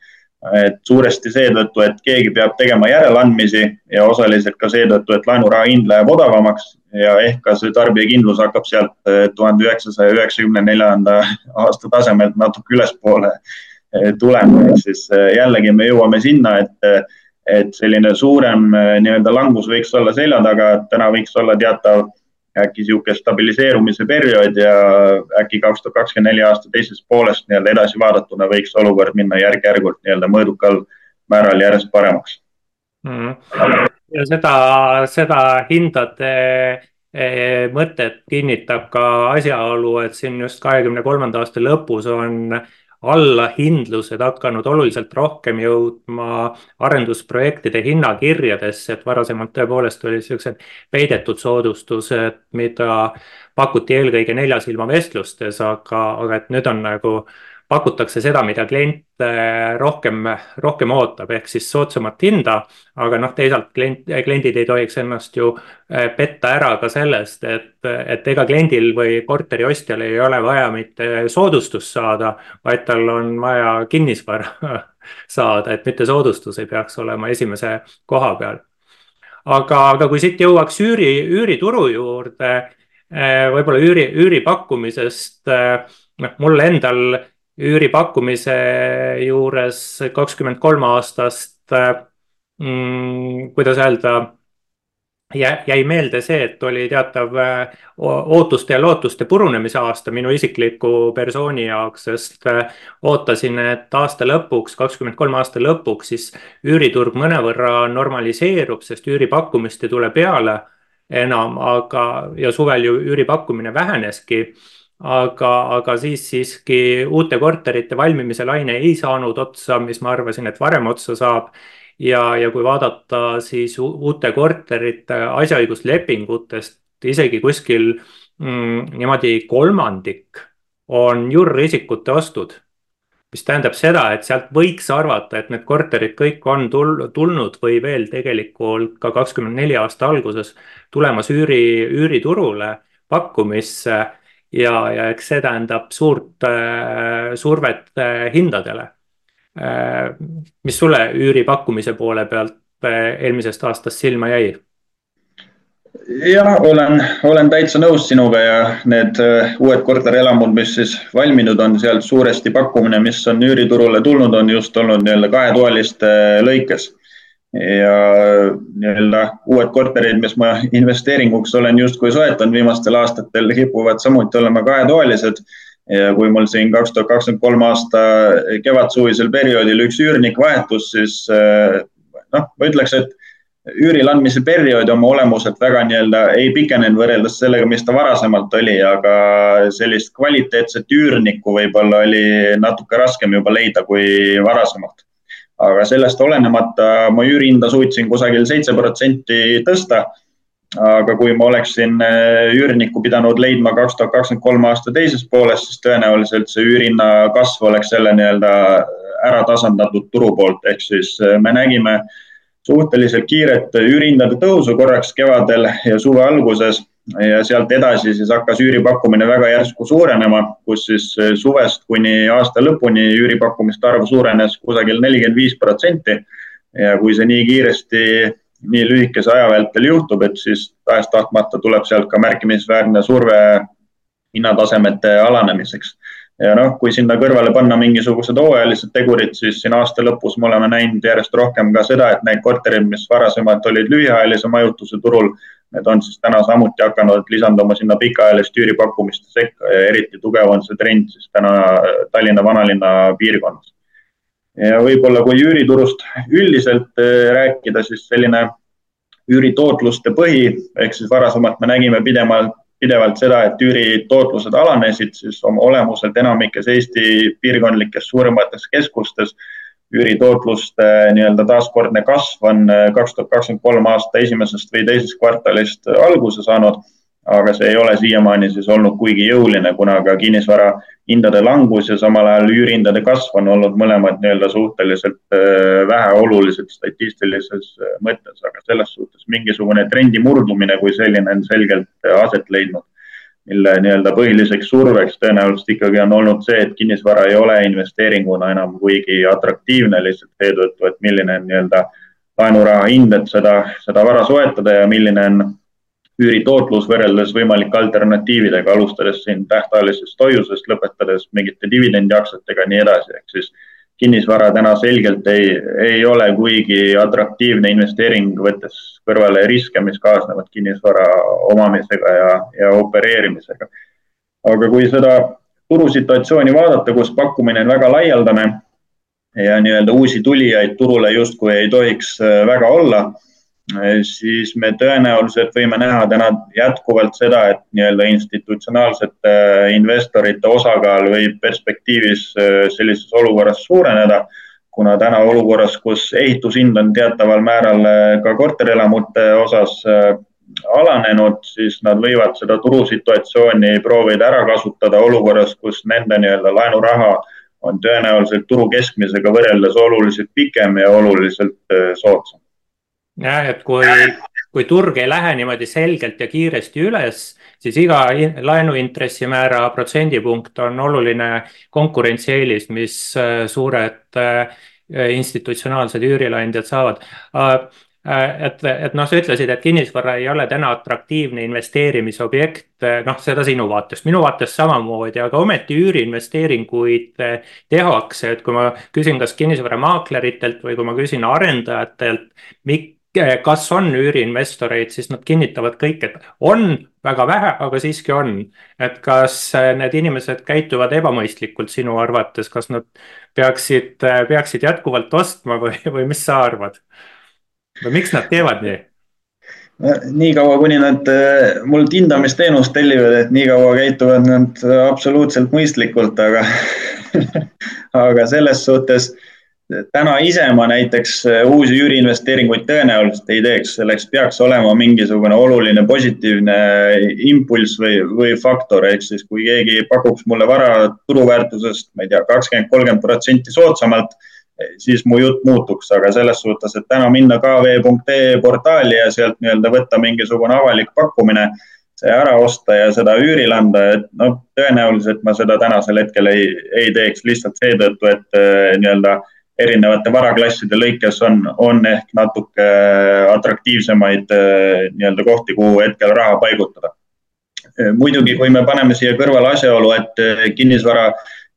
et suuresti seetõttu, et keegi peab tegema järeleandmisi ja osaliselt ka seetõttu, et laenuraha hind läheb odavamaks ja ehk ka see tarbijakindlus hakkab sealt eh, tuhande üheksasaja üheksakümne neljanda aasta tasemelt natuke ülespoole eh, tulema, ehk siis eh, jällegi me jõuame sinna, et, et selline suurem nii-öelda langus võiks olla selja taga, täna võiks olla teatav äkki niisugune stabiliseerumise periood ja äkki kaks tuhat kakskümmend neli aasta teisest poolest nii-öelda edasi vaadatuna võiks olukord minna järk-järgult nii-öelda mõõdukal määral järjest paremaks. Mm.. ja seda, seda hindade eh, mõtet kinnitab ka asjaolu, et siin just kahekümne kolmanda aasta lõpus on allahindlused hakanud oluliselt rohkem jõudma arendusprojektide hinnakirjadesse, et varasemalt tõepoolest olid niisugused peidetud soodustused, mida pakuti eelkõige nelja silma vestlustes, aga, aga et nüüd on nagu pakutakse seda, mida klient äh, rohkem, rohkem ootab, ehk siis soodsamat hinda. aga noh, teisalt klient, kliendid ei tohiks ennast ju äh, petta ära ka sellest, et, et ega kliendil või korteri ostjal ei ole vaja mitte soodustust saada, vaid tal on vaja kinnisvara saada, et mitte soodustus ei peaks olema esimese koha peal. aga, aga kui siit jõuaks üüri, üürituru juurde, äh, võib-olla üüri, üüripakkumisest noh, mul endal üüripakkumise juures kakskümmend kolm aastast mm,, kuidas öelda, jäi meelde see, et oli teatav äh, ootuste ja lootuste purunemise aasta minu isikliku persooni jaoks, sest äh, ootasin, et aasta lõpuks, kakskümmend kolm aasta lõpuks siis üüriturg mõnevõrra normaliseerub, sest üüripakkumist ei tule peale enam, aga, ja suvel ju üüripakkumine väheneski aga, aga siis siiski uute korterite valmimise laine ei saanud otsa, mis ma arvasin, et varem otsa saab. ja, ja kui vaadata siis uute korterite asjaõiguslepingutest isegi kuskil mm, niimoodi kolmandik on jurriisikute ostud mis tähendab seda, et sealt võiks arvata, et need korterid kõik on tul-, tulnud või veel tegelikult ka kakskümmend neli aasta alguses tulemas üüri, üüriturule pakkumisse ja, ja eks see tähendab suurt äh, survet äh, hindadele äh,. mis sulle üüripakkumise poole pealt äh, eelmisest aastast silma jäi? jah, olen, olen täitsa nõus sinuga ja need äh, uued korterelamud, mis siis valminud on, sealt suuresti pakkumine, mis on üüriturule tulnud, on just olnud nii-öelda kahetoaliste lõikes ja nii-öelda uued korterid, mis ma investeeringuks olen justkui soetanud viimastel aastatel, kipuvad samuti olema kahetoalised. ja kui mul siin kaks tuhat kakskümmend kolm aasta kevadsuvisel perioodil üks üürnik vahetus, siis noh, ma ütleks, et üürile andmise periood oma olemuselt väga nii-öelda ei pikenenud võrreldes sellega, mis ta varasemalt oli, aga sellist kvaliteetset üürnikku võib-olla oli natuke raskem juba leida kui varasemalt. Aga sellest olenemata ma üürihinda suutsin kusagil seitse protsenti tõsta. aga kui ma oleksin äh, üürnikku pidanud leidma kaks tuhat kakskümmend kolm aasta teises pooles, siis tõenäoliselt see üürihinna kasv oleks jälle nii-öelda ära tasandatud turu poolt, ehk siis äh, me nägime suhteliselt kiiret üürihindade tõusu korraks kevadel ja suve alguses ja sealt edasi siis hakkas üüripakkumine väga järsku suurenema, kus siis suvest kuni aasta lõpuni üüripakkumiste arv suurenes kusagil nelikümmend viis protsenti. ja kui see nii kiiresti, nii lühikese aja vältel juhtub, et siis tahes-tahtmata tuleb sealt ka märkimisväärne surve hinnatasemete alanemiseks ja noh, kui sinna kõrvale panna mingisugused hooajalised tegurid, siis siin aasta lõpus me oleme näinud järjest rohkem ka seda, et need korterid, mis varasemalt olid lühiajalise majutuse turul, need on siis täna samuti hakanud lisanduma sinna pikaajaliste üüripakkumiste sekka ja eriti tugev on see trend siis täna Tallinna vanalinna piirkonnas. ja võib-olla kui üüriturust üldiselt äh, rääkida, siis selline üüritootluste põhi ehk siis varasemalt me nägime pidevalt pidevalt seda, et üüritootlused alanesid, siis oma olemuselt enamikes Eesti piirkondlikes suuremates keskustes üüritootluste nii-öelda taaskordne kasv on äh, kaks tuhat kakskümmend kolm aasta esimesest või teisest kvartalist alguse saanud. Aga see ei ole siiamaani siis olnud kuigi jõuline, kuna ka kinnisvara hindade langus ja samal ajal üürihindade kasv on olnud mõlemad nii-öelda suhteliselt äh, väheolulised statistilises äh, mõttes, aga selles suhtes mingisugune trendi murdumine kui selline on selgelt äh, aset leidnud. mille nii-öelda põhiliseks surveks tõenäoliselt ikkagi on olnud see, et kinnisvara ei ole investeeringuna enam kuigi atraktiivne lihtsalt seetõttu, et milline on nii-öelda laenuraha hind, et seda, seda vara soetada ja milline on üüritootlus võrreldes võimalike alternatiividega, alustades siin tähtajalisest hoiusest, lõpetades mingite dividendiaktsiatega ja nii edasi, ehk siis kinnisvara täna selgelt ei, ei ole kuigi atraktiivne investeering, võttes kõrvale riske, mis kaasnevad kinnisvara omamisega ja, ja opereerimisega. aga kui seda turusituatsiooni vaadata, kus pakkumine on väga laialdane ja nii-öelda uusi tulijaid turule justkui ei tohiks väga olla Äh, siis me tõenäoliselt võime näha täna jätkuvalt seda, et nii-öelda institutsionaalsete äh, investorite osakaal võib perspektiivis äh, sellises olukorras suureneda, kuna täna olukorras, kus ehitushind on teataval määral ka korterelamute osas alanenud, siis nad võivad seda turusituatsiooni proovida ära kasutada olukorras, kus nende nii-öelda laenuraha on tõenäoliselt turu keskmisega võrreldes oluliselt pikem ja oluliselt soodsam jah, et kui, kui turg ei lähe niimoodi selgelt ja kiiresti üles, siis iga laenuintressimäära protsendipunkt on oluline konkurentsieelis, mis äh, suured äh, institutsionaalsed üürileandjad saavad. Äh, et, et noh, sa ütlesid, et kinnisvara ei ole täna atraktiivne investeerimisobjekt, noh, seda sinu vaatest, minu vaatest samamoodi, aga ometi üüriinvesteeringuid tehakse, et kui ma küsin, kas kinnisvaramaakleritelt või kui ma küsin arendajatelt, miks kas on üüriinvestoreid, siis nad kinnitavad kõik, et on väga vähe, aga siiski on. et kas äh, need inimesed käituvad ebamõistlikult sinu arvates, kas nad peaksid, äh, peaksid jätkuvalt ostma või, või mis sa arvad? või miks nad teevad nii? niikaua, kuni nad äh, mult hindamisteenust tellivad, et niikaua käituvad nad absoluutselt mõistlikult, aga aga selles suhtes täna ise ma näiteks äh, uusi üüriinvesteeringuid tõenäoliselt ei teeks, selleks peaks olema mingisugune oluline positiivne impulss või, või faktor, ehk siis kui keegi pakuks mulle vara turuväärtusest, ma ei tea, kakskümmend, kolmkümmend protsenti soodsamalt, siis mu jutt muutuks, aga selles suhtes, et täna minna kv.ee portaali ja sealt nii-öelda võtta mingisugune avalik pakkumine, see ära osta ja seda üürile anda, et noh, tõenäoliselt ma seda tänasel hetkel ei, ei teeks lihtsalt seetõttu, et äh, nii-öelda erinevate varaklasside lõikes on, on ehk natuke atraktiivsemaid eh, nii-öelda kohti, kuhu hetkel raha paigutada. Eh, muidugi, kui me paneme siia kõrvale asjaolu, et kinnisvara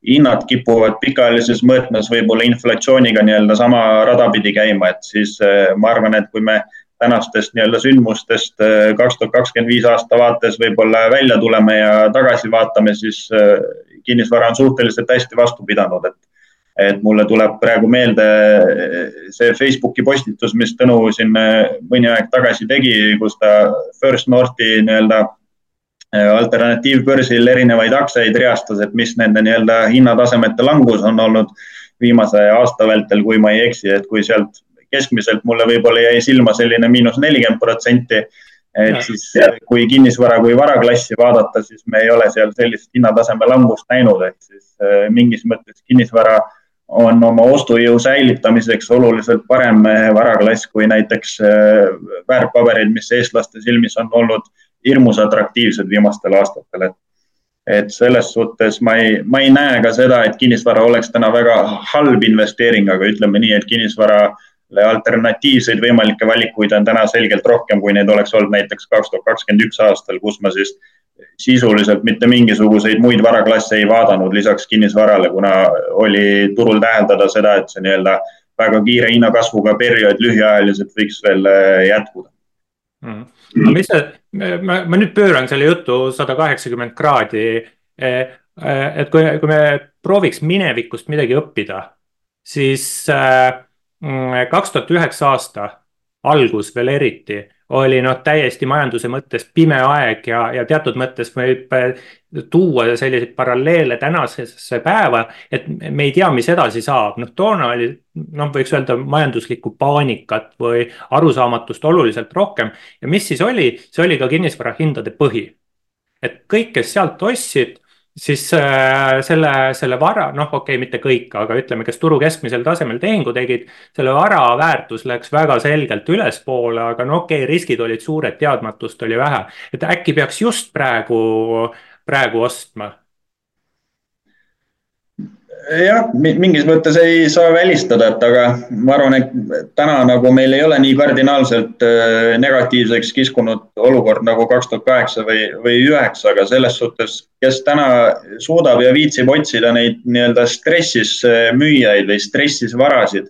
hinnad kipuvad pikaajalises mõõtmes võib-olla inflatsiooniga nii-öelda sama rada pidi käima, et siis ma arvan, et kui me tänastest nii-öelda sündmustest kaks tuhat kakskümmend viis aasta vaates võib-olla välja tuleme ja tagasi vaatame, siis kinnisvara on suhteliselt hästi vastu pidanud, et et mulle tuleb praegu meelde see Facebooki postitus, mis Tõnu siin mõni aeg tagasi tegi, kus ta First Northi nii-öelda alternatiivbörsil erinevaid aktsiaid reastas, et mis nende nii-öelda hinnatasemete langus on olnud viimase aasta vältel, kui ma ei eksi, et kui sealt keskmiselt mulle võib-olla jäi silma selline miinus nelikümmend protsenti. et siis kui kinnisvara kui varaklassi vaadata, siis me ei ole seal sellist hinnataseme langust näinud, ehk siis äh, mingis mõttes kinnisvara on oma ostujõu säilitamiseks oluliselt parem äh, varaklass kui näiteks äh, väärtpaberid, mis eestlaste silmis on olnud hirmus atraktiivsed viimastel aastatel, et et selles suhtes ma ei, ma ei näe ka seda, et kinnisvara oleks täna väga halb investeering, aga ütleme nii, et kinnisvarale alternatiivseid võimalikke valikuid on täna selgelt rohkem, kui neid oleks olnud näiteks kaks tuhat kakskümmend üks aastal, kus ma siis sisuliselt mitte mingisuguseid muid varaklasse ei vaadanud lisaks kinnisvarale, kuna oli turul täheldada seda, et see nii-öelda väga kiire hinnakasvuga periood lühiajaliselt võiks veel jätkuda mm aga mis see, ma, ma nüüd pööran selle jutu sada kaheksakümmend kraadi. E, e, et kui, kui me prooviks minevikust midagi õppida, siis e, mm, kaks tuhat üheksa aasta algus veel eriti oli noh, täiesti majanduse mõttes pime aeg ja, ja teatud mõttes võib äh, tuua selliseid paralleele tänasesse päeva, et me ei tea, mis edasi saab, noh toona oli noh, võiks öelda majanduslikku paanikat või arusaamatust oluliselt rohkem. Ja mis siis oli, see oli ka kinnisvarahindade põhi. et kõik, kes sealt ostsid siis äh, selle, selle vara, noh, okei okay,, mitte kõik, aga ütleme, kes turu keskmisel tasemel tehingu tegid, selle vara väärtus läks väga selgelt ülespoole, aga no okei okay,, riskid olid suured, teadmatust oli vähe. et äkki peaks just praegu, praegu ostma jah, mingis mõttes ei saa välistada, et aga ma arvan, et täna nagu meil ei ole nii kardinaalselt äh, negatiivseks kiskunud olukord nagu kaks tuhat kaheksa või, või üheksa, aga selles suhtes, kes täna suudab ja viitsib otsida neid nii-öelda stressis äh, müüjaid või stressis varasid,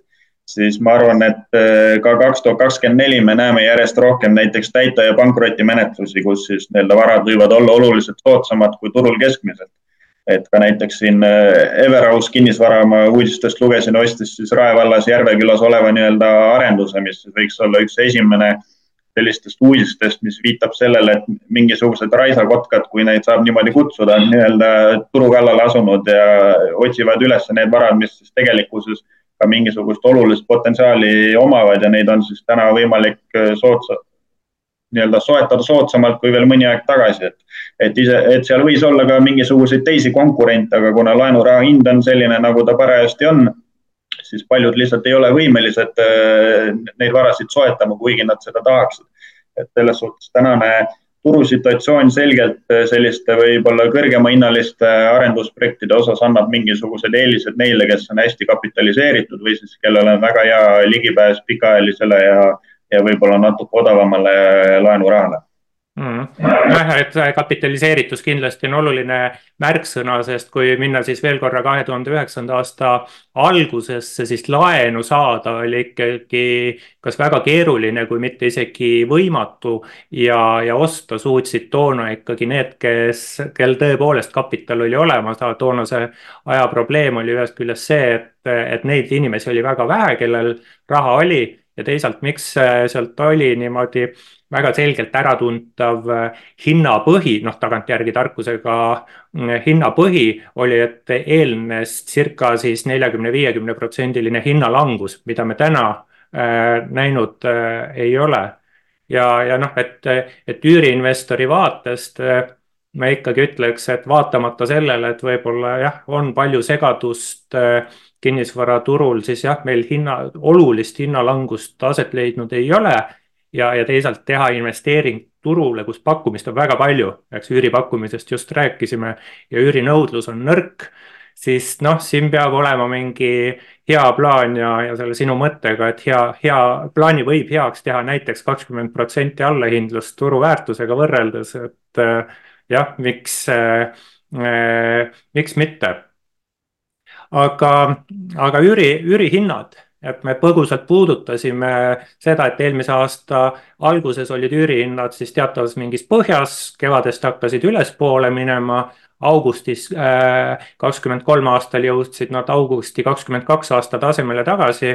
siis ma arvan, et äh, ka kaks tuhat kakskümmend neli me näeme järjest rohkem näiteks täita- ja pankrotimenetlusi, kus siis nii-öelda varad võivad olla oluliselt soodsamad kui turul keskmiselt et ka näiteks siin äh, Everaus kinnisvara ma uudistest lugesin, ostis siis Rae vallas Järvekülas oleva nii-öelda arenduse, mis võiks olla üks esimene sellistest uudistest, mis viitab sellele, et mingisugused raisakotkad, kui neid saab niimoodi kutsuda, on nii-öelda turu kallale asunud ja otsivad üles need varad, mis siis tegelikkuses ka mingisugust olulist potentsiaali omavad ja neid on siis täna võimalik äh, soodsa, nii-öelda soetada soodsamalt kui veel mõni aeg tagasi, et, et ise, et seal võis olla ka mingisuguseid teisi konkurente, aga kuna laenuraha hind on selline, nagu ta parajasti on, siis paljud lihtsalt ei ole võimelised äh, neid varasid soetama, kuigi nad seda tahaksid. et selles suhtes tänane turusituatsioon selgelt äh, selliste võib-olla kõrgemahinnaliste arendusprojektide osas annab mingisugused eelised neile, kes on hästi kapitaliseeritud või siis kellel on väga hea ligipääs pikaajalisele ja ja võib-olla natuke odavamale laenurahale. Mm.. jah, et kapitaliseeritus kindlasti on oluline märksõna, sest kui minna siis veel korra kahe tuhande üheksanda aasta algusesse, siis laenu saada oli ikkagi kas väga keeruline, kui mitte isegi võimatu ja, ja osta suutsid toona ikkagi need, kes, kel tõepoolest kapital oli olemas, toonase aja probleem oli ühest küljest see, et, et neid inimesi oli väga vähe, kellel raha oli ja teisalt, miks sealt oli niimoodi väga selgelt äratuntav äh, hinnapõhi, noh, tagantjärgi tarkusega mm, hinnapõhi oli, et eelnes circa siis neljakümne, viiekümne protsendiline hinnalangus, mida me täna äh, näinud äh, ei ole. ja, ja noh, et, et üüriinvestori vaatest äh, ma ikkagi ütleks, et vaatamata sellele, et võib-olla jah, on palju segadust äh, kinnisvaraturul, siis jah, meil hinna, olulist hinnalangust aset leidnud ei ole. ja, ja teisalt teha investeering turule, kus pakkumist on väga palju, eks üüripakkumisest just rääkisime ja üürinõudlus on nõrk. Siis noh, siin peab olema mingi hea plaan ja, ja selle sinu mõttega, et hea, hea plaani võib heaks teha näiteks kakskümmend protsenti allahindlust turuväärtusega võrreldes, et äh, jah, miks äh, miks mitte aga, aga üüri, üürihinnad et me põgusalt puudutasime seda, et eelmise aasta alguses olid üürihinnad siis teatavas mingis põhjas, kevadest hakkasid ülespoole minema augustis äh, kakskümmend kolm aastal jõudsid nad augusti kakskümmend kaks aasta tasemele tagasi.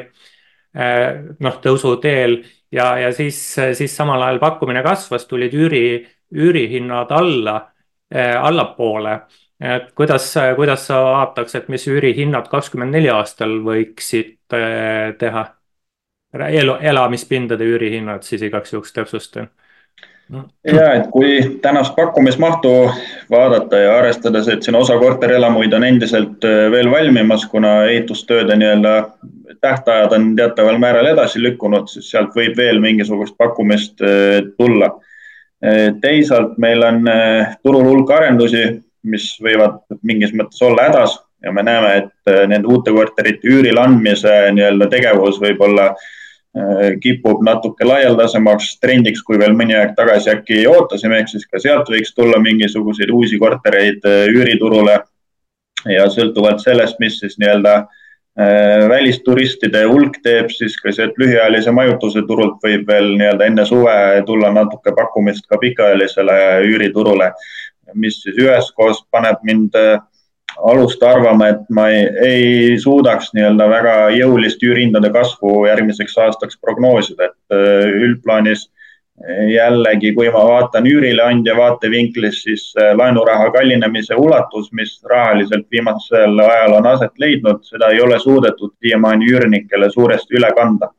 Äh, noh, tõusuteel ja, ja siis, siis samal ajal pakkumine kasvas, tulid üüri, üürihinnad alla, äh, allapoole. Et kuidas, kuidas sa vaataks, et mis üürihinnad kakskümmend neli aastal võiksid teha? elu, elamispindade üürihinnad siis igaks juhuks täpsustan ja et kui tänast pakkumismahtu vaadata ja arvestades, et siin osa korterelamuid on endiselt äh, veel valmimas, kuna ehitustööde nii-öelda tähtajad on teataval määral edasi lükkunud, siis sealt võib veel mingisugust pakkumist äh, tulla. Teisalt meil on turul hulk arendusi, mis võivad mingis mõttes olla hädas ja me näeme, et nende uute korterite üürile andmise nii-öelda tegevus võib olla äh, Äh, kipub natuke laialdasemaks trendiks, kui veel mõni aeg tagasi äkki ootasime, ehk siis ka sealt võiks tulla mingisuguseid uusi kortereid äh, üüriturule. ja sõltuvalt sellest, mis siis nii-öelda äh, välisturistide hulk teeb, siis ka sealt lühiajalise majutuse turult võib veel nii-öelda enne suve tulla natuke pakkumist ka pikaajalisele üüriturule, mis siis üheskoos paneb mind alust arvama, et ma ei, ei suudaks nii-öelda väga jõulist üürihindade kasvu järgmiseks aastaks prognoosida, et äh, üldplaanis jällegi, kui ma vaatan üürileandja vaatevinklist, siis äh, laenuraha kallinemise ulatus, mis rahaliselt viimasel ajal on aset leidnud, seda ei ole suudetud siiamaani üürnikele suuresti üle kanda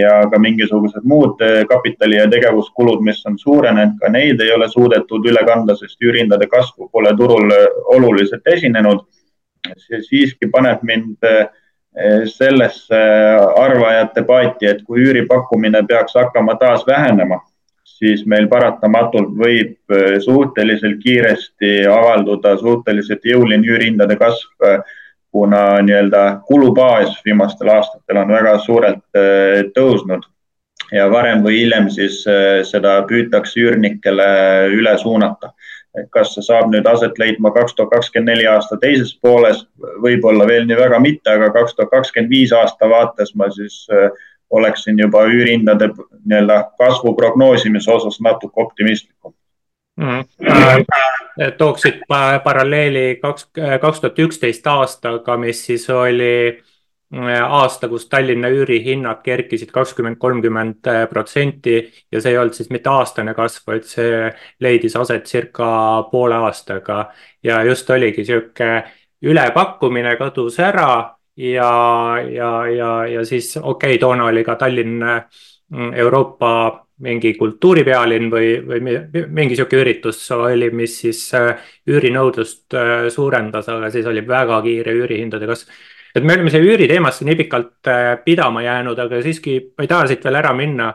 ja ka mingisugused muud eh, kapitali ja tegevuskulud, mis on suurenenud, ka neid ei ole suudetud üle kanda, sest üürihindade kasvu pole turul eh, oluliselt esinenud. see siiski paneb mind eh, sellesse arvajate paati, et kui üüripakkumine peaks hakkama taas vähenema, siis meil paratamatult võib suhteliselt kiiresti avalduda suhteliselt jõuline üürihindade kasv kuna nii-öelda kulubaas viimastel aastatel on väga suurelt äh, tõusnud ja varem või hiljem siis äh, seda püütakse üürnikele üle suunata. kas see saab nüüd aset leidma kaks tuhat kakskümmend neli aasta teises pooles, võib-olla veel nii väga mitte, aga kaks tuhat kakskümmend viis aasta vaates ma siis äh, oleksin juba üürihindade nii-öelda kasvu prognoosimise osas natuke optimistlikum. Tooksid paralleeli kaks, kaks tuhat üksteist aastaga, mis siis oli äh, aasta, kus Tallinna üürihinnad kerkisid kakskümmend, kolmkümmend protsenti ja see ei olnud siis mitte aastane kasv, vaid see leidis aset circa poole aastaga. Ja just oligi sihuke ülepakkumine kadus ära ja, ja, ja, ja siis okei okay,, toona oli ka Tallinn mm, Euroopa mingi kultuuripealinn või, või mingi sihuke üritus oli, mis siis äh, üürinõudlust äh, suurendas, aga siis oli väga kiire üürihindade kasv. et me oleme selle üüriteemasse nii pikalt äh, pidama jäänud, aga siiski ma ei taha siit veel ära minna.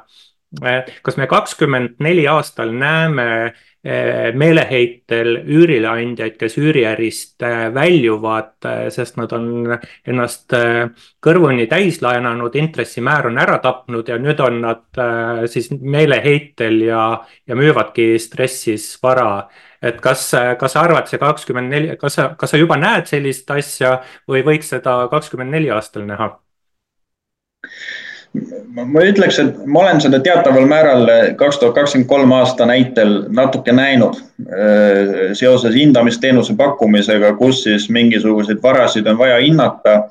kas me kakskümmend neli aastal näeme Eh, meeleheitel üürileandjaid, kes üüriärist eh, väljuvad, eh, sest nad on ennast kõrvuni täis laenanud, intressimäär on ära tapnud ja nüüd on nad siis meeleheitel ja, ja müüvadki stressis vara. et kas, kas sa arvad, see kakskümmend neli, kas sa, kas sa juba näed sellist asja või võiks seda kakskümmend neli aastal näha? Ma ütleks, et ma olen seda teataval määral kaks tuhat kakskümmend kolm aasta näitel natuke näinud äh, seoses hindamisteenuse pakkumisega, kus siis mingisuguseid varasid on vaja hinnata,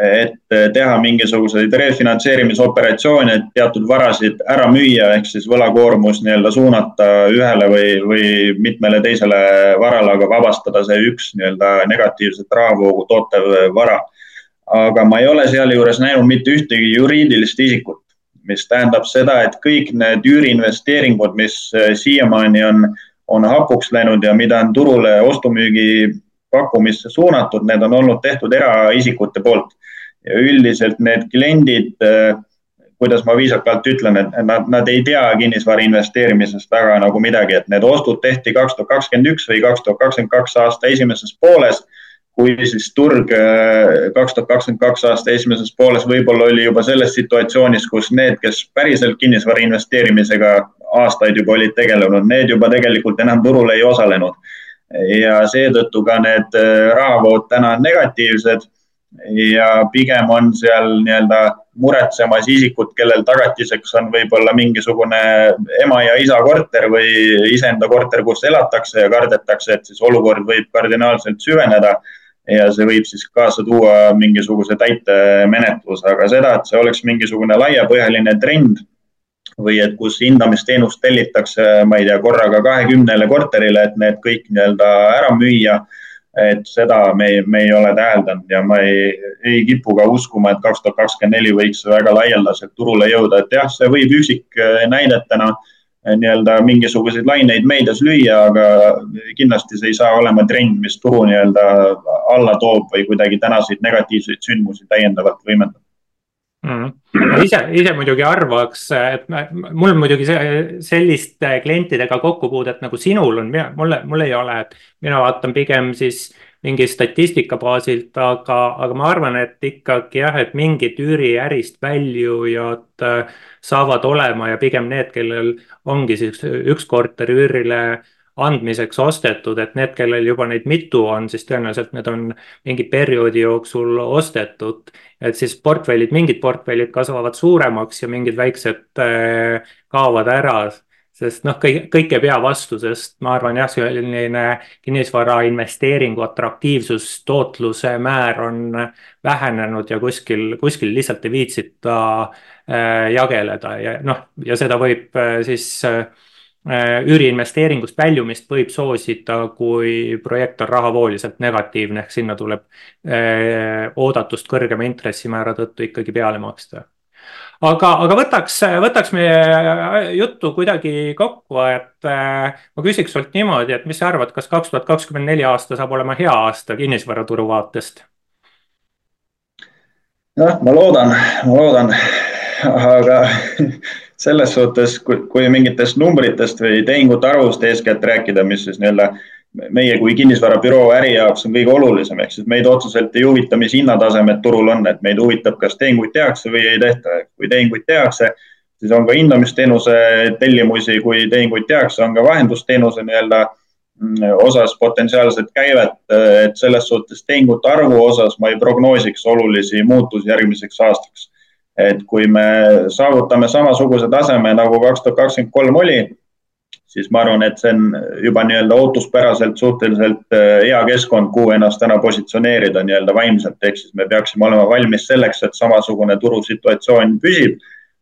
et teha mingisuguseid refinantseerimisoperatsioone, et teatud varasid ära müüa, ehk siis võlakoormus nii-öelda suunata ühele või, või mitmele teisele varale, aga vabastada see üks nii-öelda negatiivset rahavoogu tootev vara aga ma ei ole sealjuures näinud mitte ühtegi juriidilist isikut, mis tähendab seda, et kõik need üüriinvesteeringud, mis äh, siiamaani on, on hapuks läinud ja mida on turule ostu-müügi pakkumisse suunatud, need on olnud tehtud eraisikute poolt. ja üldiselt need kliendid, äh, kuidas ma viisakalt ütlen, et nad, nad ei tea kinnisvara investeerimisest väga nagu midagi, et need ostud tehti kaks tuhat kakskümmend üks või kaks tuhat kakskümmend kaks aasta esimeses pooles kui siis turg äh, kaks tuhat kakskümmend kaks aasta esimeses pooles võib-olla oli juba selles situatsioonis, kus need, kes päriselt kinnisvara investeerimisega aastaid juba olid tegelenud, need juba tegelikult enam turul ei osalenud. ja seetõttu ka need äh, rahavood täna on negatiivsed ja pigem on seal nii-öelda muretsemas isikud, kellel tagatiseks on võib-olla mingisugune ema ja isa korter või iseenda korter, kus elatakse ja kardetakse, et siis olukord võib kardinaalselt süveneda ja see võib siis kaasa tuua mingisuguse täitemenetluse, aga seda, et see oleks mingisugune laiapõhjaline trend või et kus hindamisteenust tellitakse, ma ei tea, korraga kahekümnele korterile, et need kõik nii-öelda ära müüa et seda me, me ei ole täheldanud ja ma ei, ei kipu ka uskuma, et kaks tuhat kakskümmend neli võiks väga laialdaselt turule jõuda, et jah, see võib üksiknäidetena eh, nii-öelda mingisuguseid laineid meedias lüüa, aga kindlasti see ei saa olema trend, mis turu nii-öelda alla toob või kuidagi tänaseid negatiivseid sündmusi täiendavalt võimendab. Mm.. ma ise, ise muidugi arvaks, et mul muidugi selliste klientidega kokkupuudet nagu sinul on, mulle, mul ei ole, et mina vaatan pigem siis mingi statistika baasilt, aga, aga ma arvan, et ikkagi jah, et mingid üüriärist väljujad äh, saavad olema ja pigem need, kellel ongi siis üks korter üürile andmiseks ostetud, et need, kellel juba neid mitu on, siis tõenäoliselt need on mingi perioodi jooksul ostetud. et siis portfellid, mingid portfellid kasvavad suuremaks ja mingid väiksed äh, kaovad ära. Sest noh, kõik, kõik ei pea vastu, sest ma arvan jah, selline kinnisvara investeeringu atraktiivsus, tootluse määr on vähenenud ja kuskil, kuskil lihtsalt ei viitsita äh, jageleda ja noh, ja seda võib äh, siis äh, üüriinvesteeringust väljumist võib soosida, kui projekt on rahavooliselt negatiivne, ehk sinna tuleb äh, oodatust kõrgema intressimäära tõttu ikkagi peale maksta. Aga, aga võtaks, võtaks meie juttu kuidagi kokku, et äh, ma küsiks sult niimoodi, et mis sa arvad, kas kaks tuhat kakskümmend neli aasta saab olema hea aasta kinnisvaraturu vaatest? noh, ma loodan, ma loodan, aga selles suhtes, kui mingitest numbritest või tehingute arvust eeskätt rääkida, mis siis nii-öelda meie kui kinnisvarabüroo äri jaoks on kõige olulisem, ehk siis meid otseselt ei huvita, mis hinnatasemed turul on, et meid huvitab, kas tehinguid tehakse või ei tehta. kui tehinguid tehakse, siis on ka hindamisteenuse tellimusi, kui tehinguid tehakse, on ka vahendusteenuse nii-öelda mm, osas potentsiaalset käivet, et selles suhtes tehingute arvu osas ma ei prognoosiks olulisi muutusi järgmiseks aastaks et kui me saavutame samasuguse taseme nagu kaks tuhat kakskümmend kolm oli, siis ma arvan, et see on juba nii-öelda ootuspäraselt suhteliselt äh, hea keskkond, kuhu ennast täna positsioneerida nii-öelda vaimselt, ehk siis me peaksime olema valmis selleks, et samasugune turusituatsioon püsib.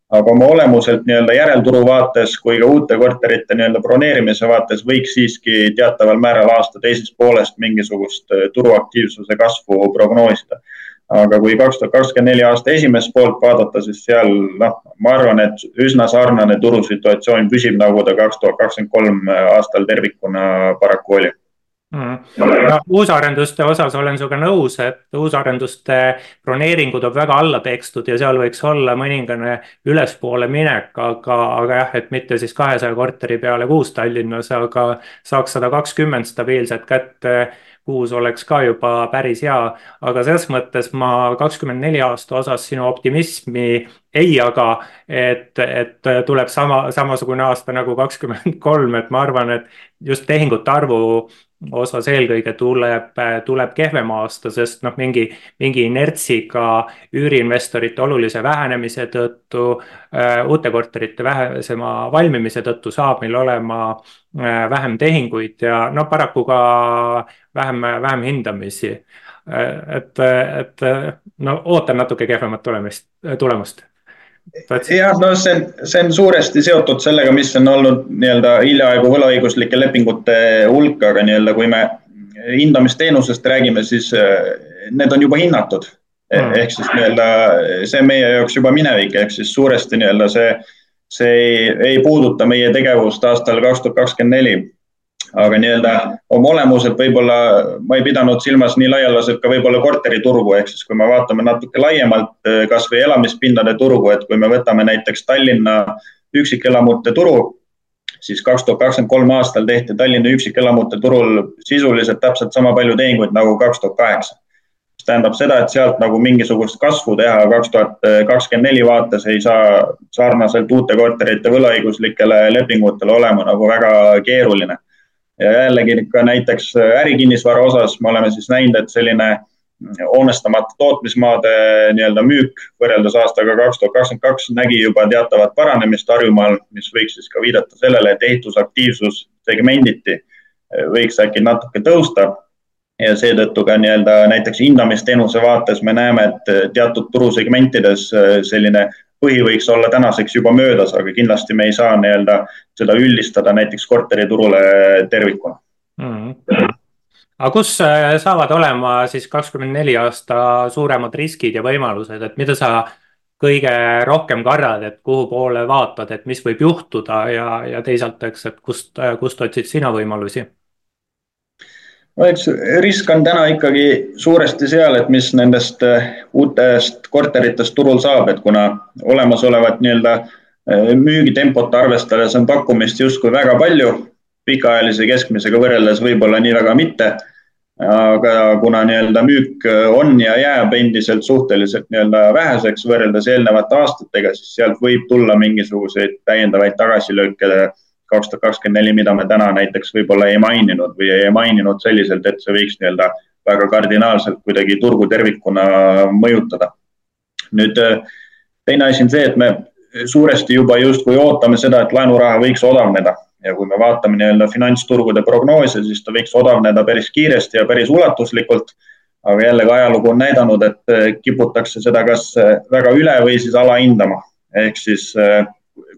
aga oma olemuselt nii-öelda järelturu vaates kui ka uute korterite nii-öelda broneerimise vaates võiks siiski teataval määral aasta teisest poolest mingisugust äh, turuaktiivsuse kasvu prognoosida aga kui kaks tuhat kakskümmend neli aasta esimest poolt vaadata, siis seal noh, ma arvan, et üsna sarnane turusituatsioon püsib, nagu ta kaks tuhat kakskümmend kolm aastal tervikuna paraku oli. Mm.. no uusarenduste osas olen sinuga nõus, et uusarenduste broneeringud on väga alla pekstud ja seal võiks olla mõningane ülespoole minek, aga, aga jah, et mitte siis kahesaja korteri peale kuus Tallinnas, aga saaks sada kakskümmend stabiilset kätte kuus oleks ka juba päris hea, aga selles mõttes ma kakskümmend neli aasta osas sinu optimismi ei jaga, et, et tuleb sama, samasugune aasta nagu kakskümmend kolm, et ma arvan, et just tehingute arvu osas eelkõige tuleb, tuleb kehvem aasta, sest noh, mingi, mingi inertsiga üüriinvestorite olulise vähenemise tõttu äh,, uute korterite vähesema valmimise tõttu saab meil olema äh, vähem tehinguid ja no paraku ka vähem, vähem hindamisi äh,. et, et no ootan natuke kehvemat tulemist, tulemust jah, no see see on suuresti seotud sellega, mis on olnud nii-öelda hiljaaegu võlaõiguslike lepingute hulk, aga nii-öelda kui me hindamisteenusest räägime, siis eh, need on juba hinnatud. Mm.. ehk siis nii-öelda see meie jaoks juba minevik, ehk siis suuresti nii-öelda see, see ei, ei puuduta meie tegevust aastal kaks tuhat kakskümmend neli aga nii-öelda oma olemuselt võib-olla ma ei pidanud silmas nii laialdaselt ka võib-olla korteriturgu, ehk siis kui me vaatame natuke laiemalt eh, kasvõi elamispindade turgu, et kui me võtame näiteks Tallinna üksikelamute turu, siis kaks tuhat kakskümmend kolm aastal tehti Tallinna üksikelamute turul sisuliselt täpselt sama palju tehinguid nagu kaks tuhat kaheksa. mis tähendab seda, et sealt nagu mingisugust kasvu teha kaks tuhat kakskümmend neli vaates ei saa sarnaselt uute korterite võlaõiguslikele lepingutele olema nagu väga keeruline ja jällegi ka näiteks äh, ärikinnisvara osas me oleme siis näinud, et selline hoonestamata tootmismaade nii-öelda müük võrreldes aastaga kaks tuhat kakskümmend kaks nägi juba teatavat paranemist Harjumaal, mis võiks siis ka viidata sellele, et ehitusaktiivsus segmenditi võiks äkki natuke tõusta. Ja seetõttu ka nii-öelda näiteks hindamisteenuse vaates me näeme, et teatud turusegmentides selline põhi võiks olla tänaseks juba möödas, aga kindlasti me ei saa nii-öelda seda üldistada näiteks korteriturule tervikuna mm. -hmm aga kus äh, saavad olema siis kakskümmend neli aasta suuremad riskid ja võimalused, et mida sa kõige rohkem kardad, et kuhu poole vaatad, et mis võib juhtuda ja, ja teisalt, eks, et kust, äh, kust otsid sina võimalusi? No eks risk on täna ikkagi suuresti seal, et mis nendest äh, uutest korteritest turul saab, et kuna olemasolevat nii-öelda müügitempot arvestades on pakkumist justkui väga palju pikaajalise keskmisega võrreldes võib-olla nii väga mitte. aga kuna nii-öelda müük on ja jääb endiselt suhteliselt nii-öelda väheseks võrreldes eelnevate aastatega, siis sealt võib tulla mingisuguseid täiendavaid tagasilööke kaks tuhat kakskümmend neli, mida me täna näiteks võib-olla ei maininud või ei maininud selliselt, et see võiks nii-öelda väga kardinaalselt kuidagi turgu tervikuna mõjutada. nüüd teine asi on see, et me suuresti juba justkui ootame seda, et laenuraha võiks odavneda ja kui me vaatame nii-öelda finantsturgude prognoose, siis ta võiks odavneda päris kiiresti ja päris ulatuslikult. aga jällegi ajalugu on näidanud, et eh, kiputakse seda kas eh, väga üle või siis alahindama. ehk siis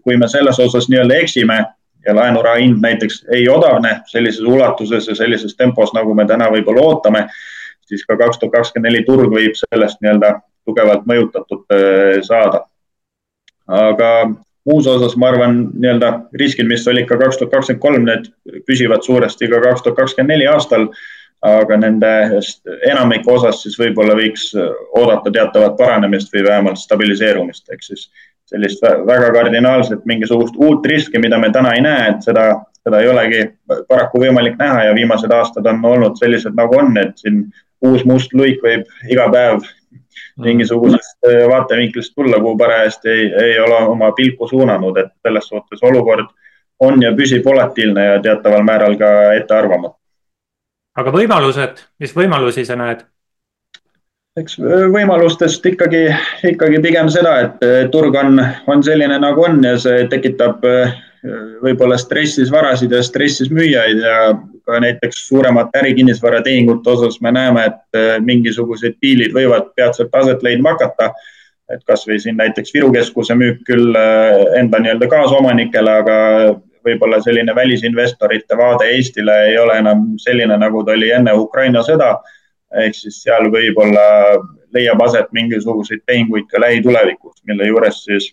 kui me selles osas nii-öelda eksime ja laenuraha hind näiteks ei odavne sellises ulatuses ja sellises tempos, nagu me täna võib-olla ootame, siis ka kaks tuhat kakskümmend neli turg võib sellest nii-öelda tugevalt mõjutatud saada. aga muus osas ma arvan, nii-öelda riskid, mis olid ka kaks tuhat kakskümmend kolm, need püsivad suuresti ka kaks tuhat kakskümmend neli aastal. aga nendest enamiku osas siis võib-olla võiks oodata teatavat paranemist või vähemalt stabiliseerumist, ehk siis sellist väga kardinaalset mingisugust uut riski, mida me täna ei näe, et seda, seda ei olegi paraku võimalik näha ja viimased aastad on olnud sellised, nagu on, et siin uus must luik võib iga päev Mm. mingisugusest äh, vaatevinklist tulla, kuhu parajasti ei, ei ole oma pilku suunanud, et selles suhtes olukord on ja püsib volatiilne ja teataval määral ka ettearvamatu. aga võimalused, mis võimalusi sa näed? Eks võimalustest ikkagi, ikkagi pigem seda, et turg on, on selline, nagu on ja see tekitab võib-olla stressis varasid ja stressis müüjaid ja ka näiteks suuremate ärikinnisvaratehingute osas me näeme, et mingisugused diilid võivad peatselt aset leidma hakata. et kasvõi siin näiteks Viru keskuse müük küll enda nii-öelda kaasomanikele, aga võib-olla selline välisinvestorite vaade Eestile ei ole enam selline, nagu ta oli enne Ukraina sõda. Ehk siis seal võib-olla leiab aset mingisuguseid tehinguid ka lähitulevikus, mille juures siis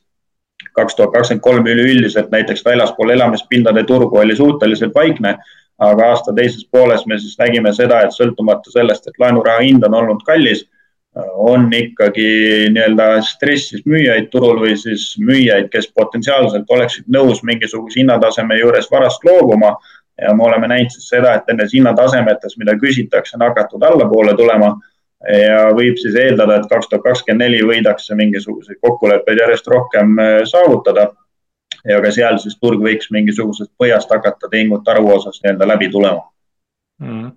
kaks tuhat kakskümmend kolm üleüldiselt näiteks väljaspool elamispindade turgu oli suhteliselt vaikne aga aasta teises pooles me siis nägime seda, et sõltumata sellest, et laenuraha hind on olnud kallis, on ikkagi nii-öelda stressis müüjaid turul või siis müüjaid, kes potentsiaalselt oleksid nõus mingisuguse hinnataseme juures varast loobuma. Ja me oleme näinud siis seda, et nendes hinnatasemetes, mida küsitakse, on hakatud allapoole tulema. Ja võib siis eeldada, et kaks tuhat kakskümmend neli võidakse mingisuguseid kokkuleppeid järjest rohkem äh, saavutada. Ja ka seal siis turg võiks mingisugusest põhjast hakata tehingute arvu osas nii-öelda läbi tulema. Mm.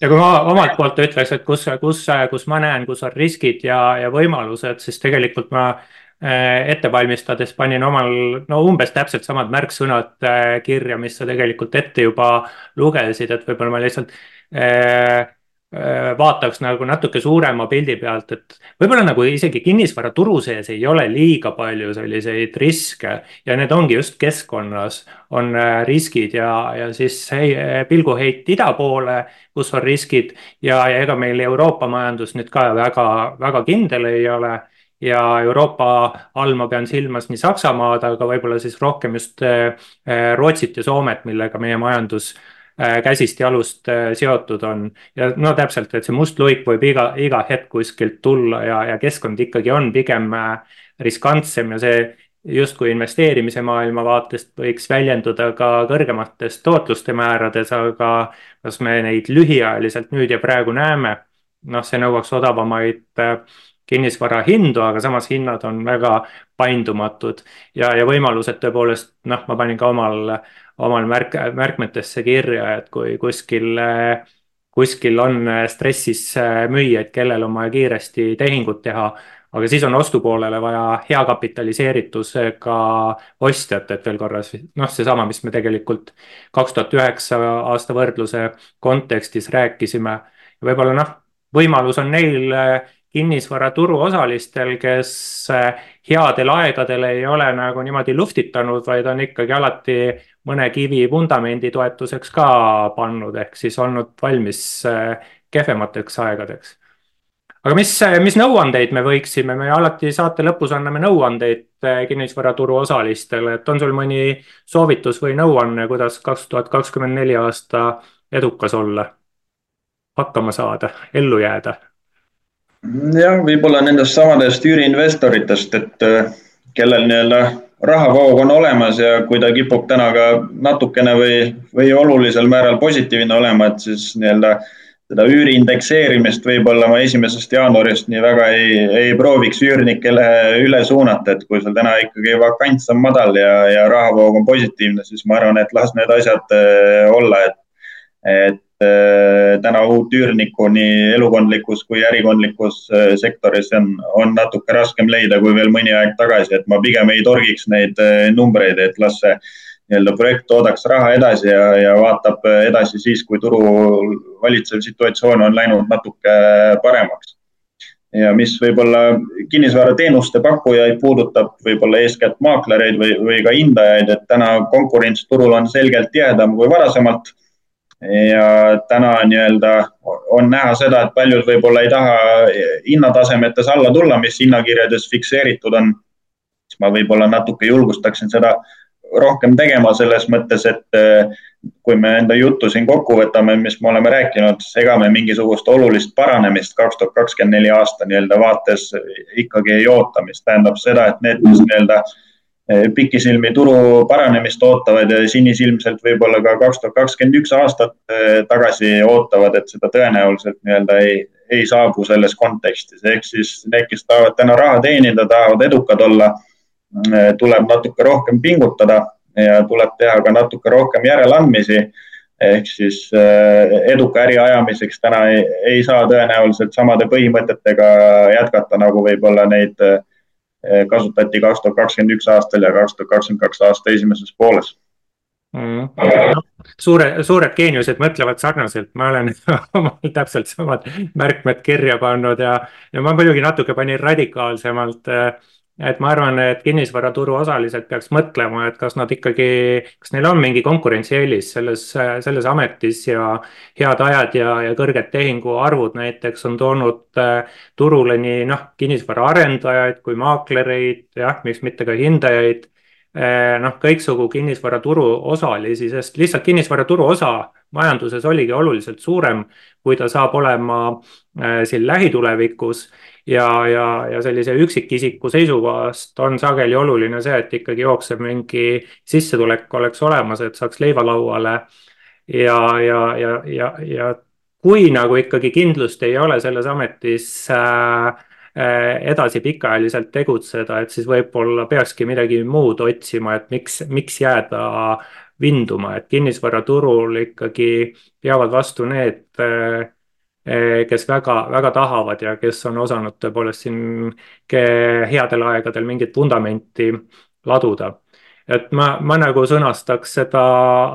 ja kui ma omalt poolt ütleks, et kus, kus, kus ma näen, kus on riskid ja, ja võimalused, siis tegelikult ma ette valmistades panin omal, no umbes täpselt samad märksõnad äh, kirja, mis sa tegelikult ette juba lugesid, et võib-olla ma lihtsalt äh, Äh, vaataks nagu natuke suurema pildi pealt, et võib-olla nagu isegi kinnisvaraturu sees ei ole liiga palju selliseid riske. Ja need ongi just keskkonnas on äh, riskid ja, ja siis hei, pilguheit ida poole, kus on riskid. Ja, ja ega meil Euroopa majandus nüüd ka väga, väga kindel ei ole ja Euroopa all ma pean silmas nii Saksamaad, aga võib-olla siis rohkem just äh, Rootsit ja Soomet, millega meie majandus äh, Äh, käsist jalust äh, seotud on. ja no täpselt, et see must luik võib iga, iga hetk kuskilt tulla ja, ja keskkond ikkagi on pigem äh, riskantsem ja see justkui investeerimise maailma vaatest võiks väljenduda ka kõrgemates tootluste määrades, aga kas me neid lühiajaliselt nüüd ja praegu näeme? noh, see nõuaks odavamaid kinnisvara hindu, aga samas hinnad on väga paindumatud ja, ja võimalused tõepoolest, noh, ma panin ka omal omal märk, märkmetesse kirja, et kui kuskil kuskil on stressis müüjaid, kellel on vaja kiiresti tehingut teha aga siis on ostupoolele vaja hea kapitaliseeritusega ostjat, et veel korra noh, seesama, mis me tegelikult kaks tuhat üheksa aasta võrdluse kontekstis rääkisime. võib-olla noh, võimalus on neil kinnisvaraturu osalistel, kes headel aegadel ei ole nagu niimoodi luhtitanud, vaid on ikkagi alati mõne kivi vundamendi toetuseks ka pannud, ehk siis olnud valmis kehvemateks aegadeks. Aga mis, mis nõuandeid me võiksime, me alati saate lõpus anname nõuandeid eh, kinnisvaraturu osalistele, et on sul mõni soovitus või nõuanne, kuidas kaks tuhat kakskümmend neli aasta edukas olla, hakkama saada, ellu jääda? Jah, võib-olla nendest samadest üüriinvestoritest, et eh, kellel nii-öelda rahavoog on olemas ja kui ta kipub täna ka natukene või, või olulisel määral positiivne olema, et siis nii-öelda äh, seda üüri indekseerimist võib-olla ma esimesest jaanuarist nii väga ei, ei prooviks üürnikele üle suunata, et kui sul täna ikkagi vakants on madal ja, ja rahavoog on positiivne, siis ma arvan, et las need asjad äh, olla, et, et äh, täna uut üürnikku nii elukondlikus kui ärikondlikus äh, sektoris on, on natuke raskem leida kui veel mõni aeg tagasi, et ma pigem ei torgiks neid numbreid, et las see nii-öelda projekt toodaks raha edasi ja, ja vaatab edasi siis, kui turul valitsev situatsioon on läinud natuke paremaks. ja mis võib-olla kinnisvarateenuste pakkujaid puudutab, võib-olla eeskätt maaklereid või, või ka hindajaid, et täna konkurents turul on selgelt tihedam kui varasemalt. Ja täna nii-öelda on näha seda, et paljud võib-olla ei taha hinnatasemetes alla tulla, mis hinnakirjades fikseeritud on. siis ma võib-olla natuke julgustaksin seda rohkem tegema selles mõttes, et eh, kui me enda juttu siin kokku võtame, mis me oleme rääkinud, ega me mingisugust olulist paranemist kaks tuhat kakskümmend neli aasta nii-öelda vaates ikkagi ei oota, mis tähendab seda, et need, kes nii-öelda eh, pikisilmi turu paranemist ootavad ja sinisilmselt võib-olla ka kaks tuhat kakskümmend üks aastat eh, tagasi ootavad, et seda tõenäoliselt nii-öelda ei, ei saabu selles kontekstis, ehk siis need, kes tahavad täna raha teenida, tahavad edukad olla Äh, tuleb natuke rohkem pingutada ja tuleb teha ka natuke rohkem järeleandmisi. ehk siis eduka äri ajamiseks täna ei, ei saa tõenäoliselt samade põhimõtetega jätkata, nagu võib-olla neid äh, kasutati kaks tuhat kakskümmend üks aastal ja kaks tuhat kakskümmend kaks aasta esimeses pooles. Mm.. No, suure, suured geeniused mõtlevad sarnaselt, ma olen omal täpselt samad märkmed kirja pannud ja, ja ma muidugi natuke panin radikaalsemalt äh, et ma arvan, et kinnisvaraturu osalised peaks mõtlema, et kas nad ikkagi, kas neil on mingi konkurentsieelis selles, selles ametis ja head ajad ja, ja kõrged tehinguarvud. Näiteks on toonud äh, turule nii noh, kinnisvaraarendajaid kui maaklereid, jah, miks mitte ka hindajaid. Äh, noh, kõiksugu kinnisvaraturu osalisi, sest lihtsalt kinnisvaraturu osa majanduses oligi oluliselt suurem, kui ta saab olema äh, siin lähitulevikus ja, ja, ja sellise üksikisiku seisukohast on sageli oluline see, et ikkagi jooksev mingi sissetulek oleks olemas, et saaks leiva lauale. ja, ja, ja, ja, ja kui nagu ikkagi kindlust ei ole selles ametis äh, äh, edasi pikaajaliselt tegutseda, et siis võib-olla peakski midagi muud otsima, et miks, miks jääda vinduma, et kinnisvaraturul ikkagi peavad vastu need äh, kes väga, väga tahavad ja kes on osanud tõepoolest siin headel aegadel mingit vundamenti laduda. et ma, ma nagu sõnastaks seda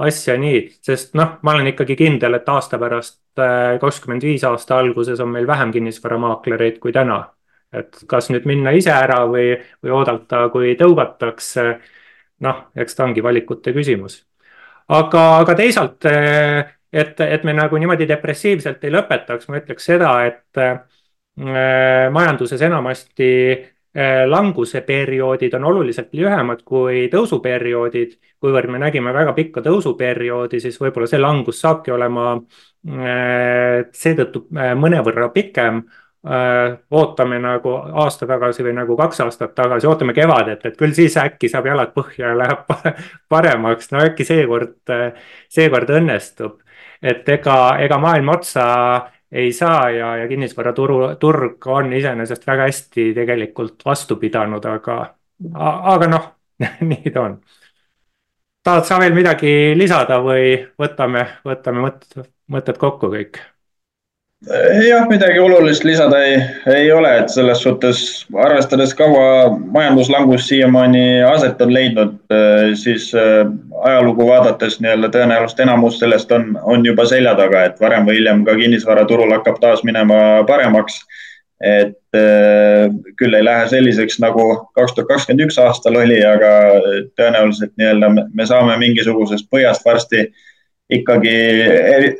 asja nii, sest noh, ma olen ikkagi kindel, et aasta pärast, eh, kakskümmend viis aasta alguses on meil vähem kinnisvaramaaklereid kui täna. et kas nüüd minna ise ära või, või oodata, kui tõugatakse. noh, eks ta ongi valikute küsimus. aga, aga teisalt eh, et, et me nagu niimoodi depressiivselt ei lõpetaks, ma ütleks seda, et äh, majanduses enamasti äh, languse perioodid on oluliselt lühemad kui tõusuperioodid. kuivõrd me nägime väga pikka tõusuperioodi, siis võib-olla see langus saabki olema äh, seetõttu äh, mõnevõrra pikem. Äh, ootame nagu aasta tagasi või nagu kaks aastat tagasi, ootame kevadet, et küll siis äkki saab jalad põhja ja läheb paremaks, no äkki seekord, äh, seekord õnnestub et ega, ega maailma otsa ei saa ja, ja kinnisvaraturu, turg on iseenesest väga hästi tegelikult vastu pidanud, aga, aga noh nii ta on. tahad sa veel midagi lisada või võtame, võtame mõtted, mõtted kokku kõik? Jah, midagi olulist lisada ei, ei ole, et selles suhtes arvestades kaua majanduslangus siiamaani aset on leidnud, äh, siis äh, ajalugu vaadates nii-öelda tõenäoliselt enamus sellest on, on juba selja taga, et varem või hiljem ka kinnisvaraturul hakkab taas minema paremaks. et äh, küll ei lähe selliseks nagu kaks tuhat kakskümmend üks aastal oli, aga tõenäoliselt nii-öelda me saame mingisugusest põhjast varsti ikkagi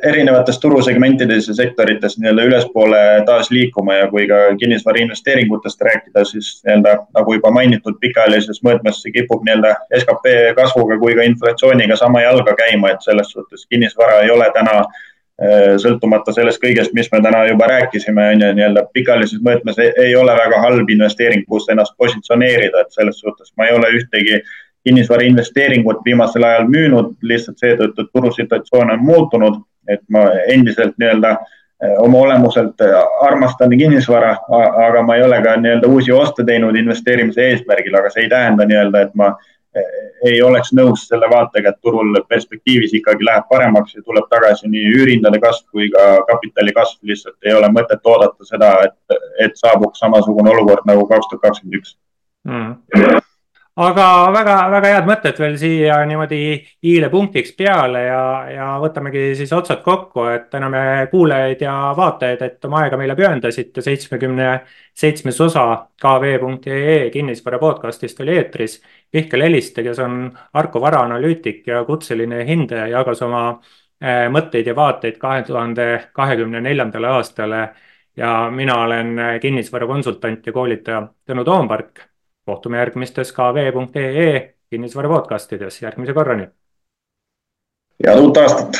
erinevates turusegmentides ja sektorites nii-öelda ülespoole taas liikuma ja kui ka kinnisvara investeeringutest rääkida, siis nii-öelda nagu juba mainitud, pikaajalises mõõtmes see kipub nii-öelda skp kasvuga kui ka inflatsiooniga sama jalga käima, et selles suhtes kinnisvara ei ole täna äh, sõltumata sellest kõigest, mis me täna juba rääkisime, on ju, nii-öelda pikaajalises mõõtmes ei ole väga halb investeering, kus ennast positsioneerida, et selles suhtes ma ei ole ühtegi äh, kinnisvara investeeringut viimasel ajal müünud lihtsalt seetõttu, et turusituatsioon on muutunud, et ma endiselt nii-öelda eh, oma olemuselt eh, armastan kinnisvara, aga ma ei ole ka nii-öelda uusi oste teinud investeerimise eesmärgil, aga see ei tähenda nii-öelda, et ma eh, ei oleks nõus selle vaatega, et turul perspektiivis ikkagi läheb paremaks ja tuleb tagasi nii üürihindade kasv kui ka kapitali kasv, lihtsalt ei ole mõtet oodata seda, et, et saabuks samasugune olukord nagu kaks tuhat kakskümmend üks. Aga väga-väga head mõtted veel siia niimoodi i-le punktiks peale ja, ja võtamegi siis otsad kokku, et täname kuulajaid ja vaatajaid, et oma aega meile pühendasite. seitsmekümne seitsmes osa kv.ee kinnisvara podcastist oli eetris. Mihkel Heliste, kes on Arko varaanalüütik ja kutseline hindaja, jagas oma eh, mõtteid ja vaateid kahe tuhande kahekümne neljandale aastale ja mina olen kinnisvarakonsultant ja koolitaja Tõnu Toompark kohtume järgmistes kv.ee kinnisvara podcastides, järgmise korrani. head uut aastat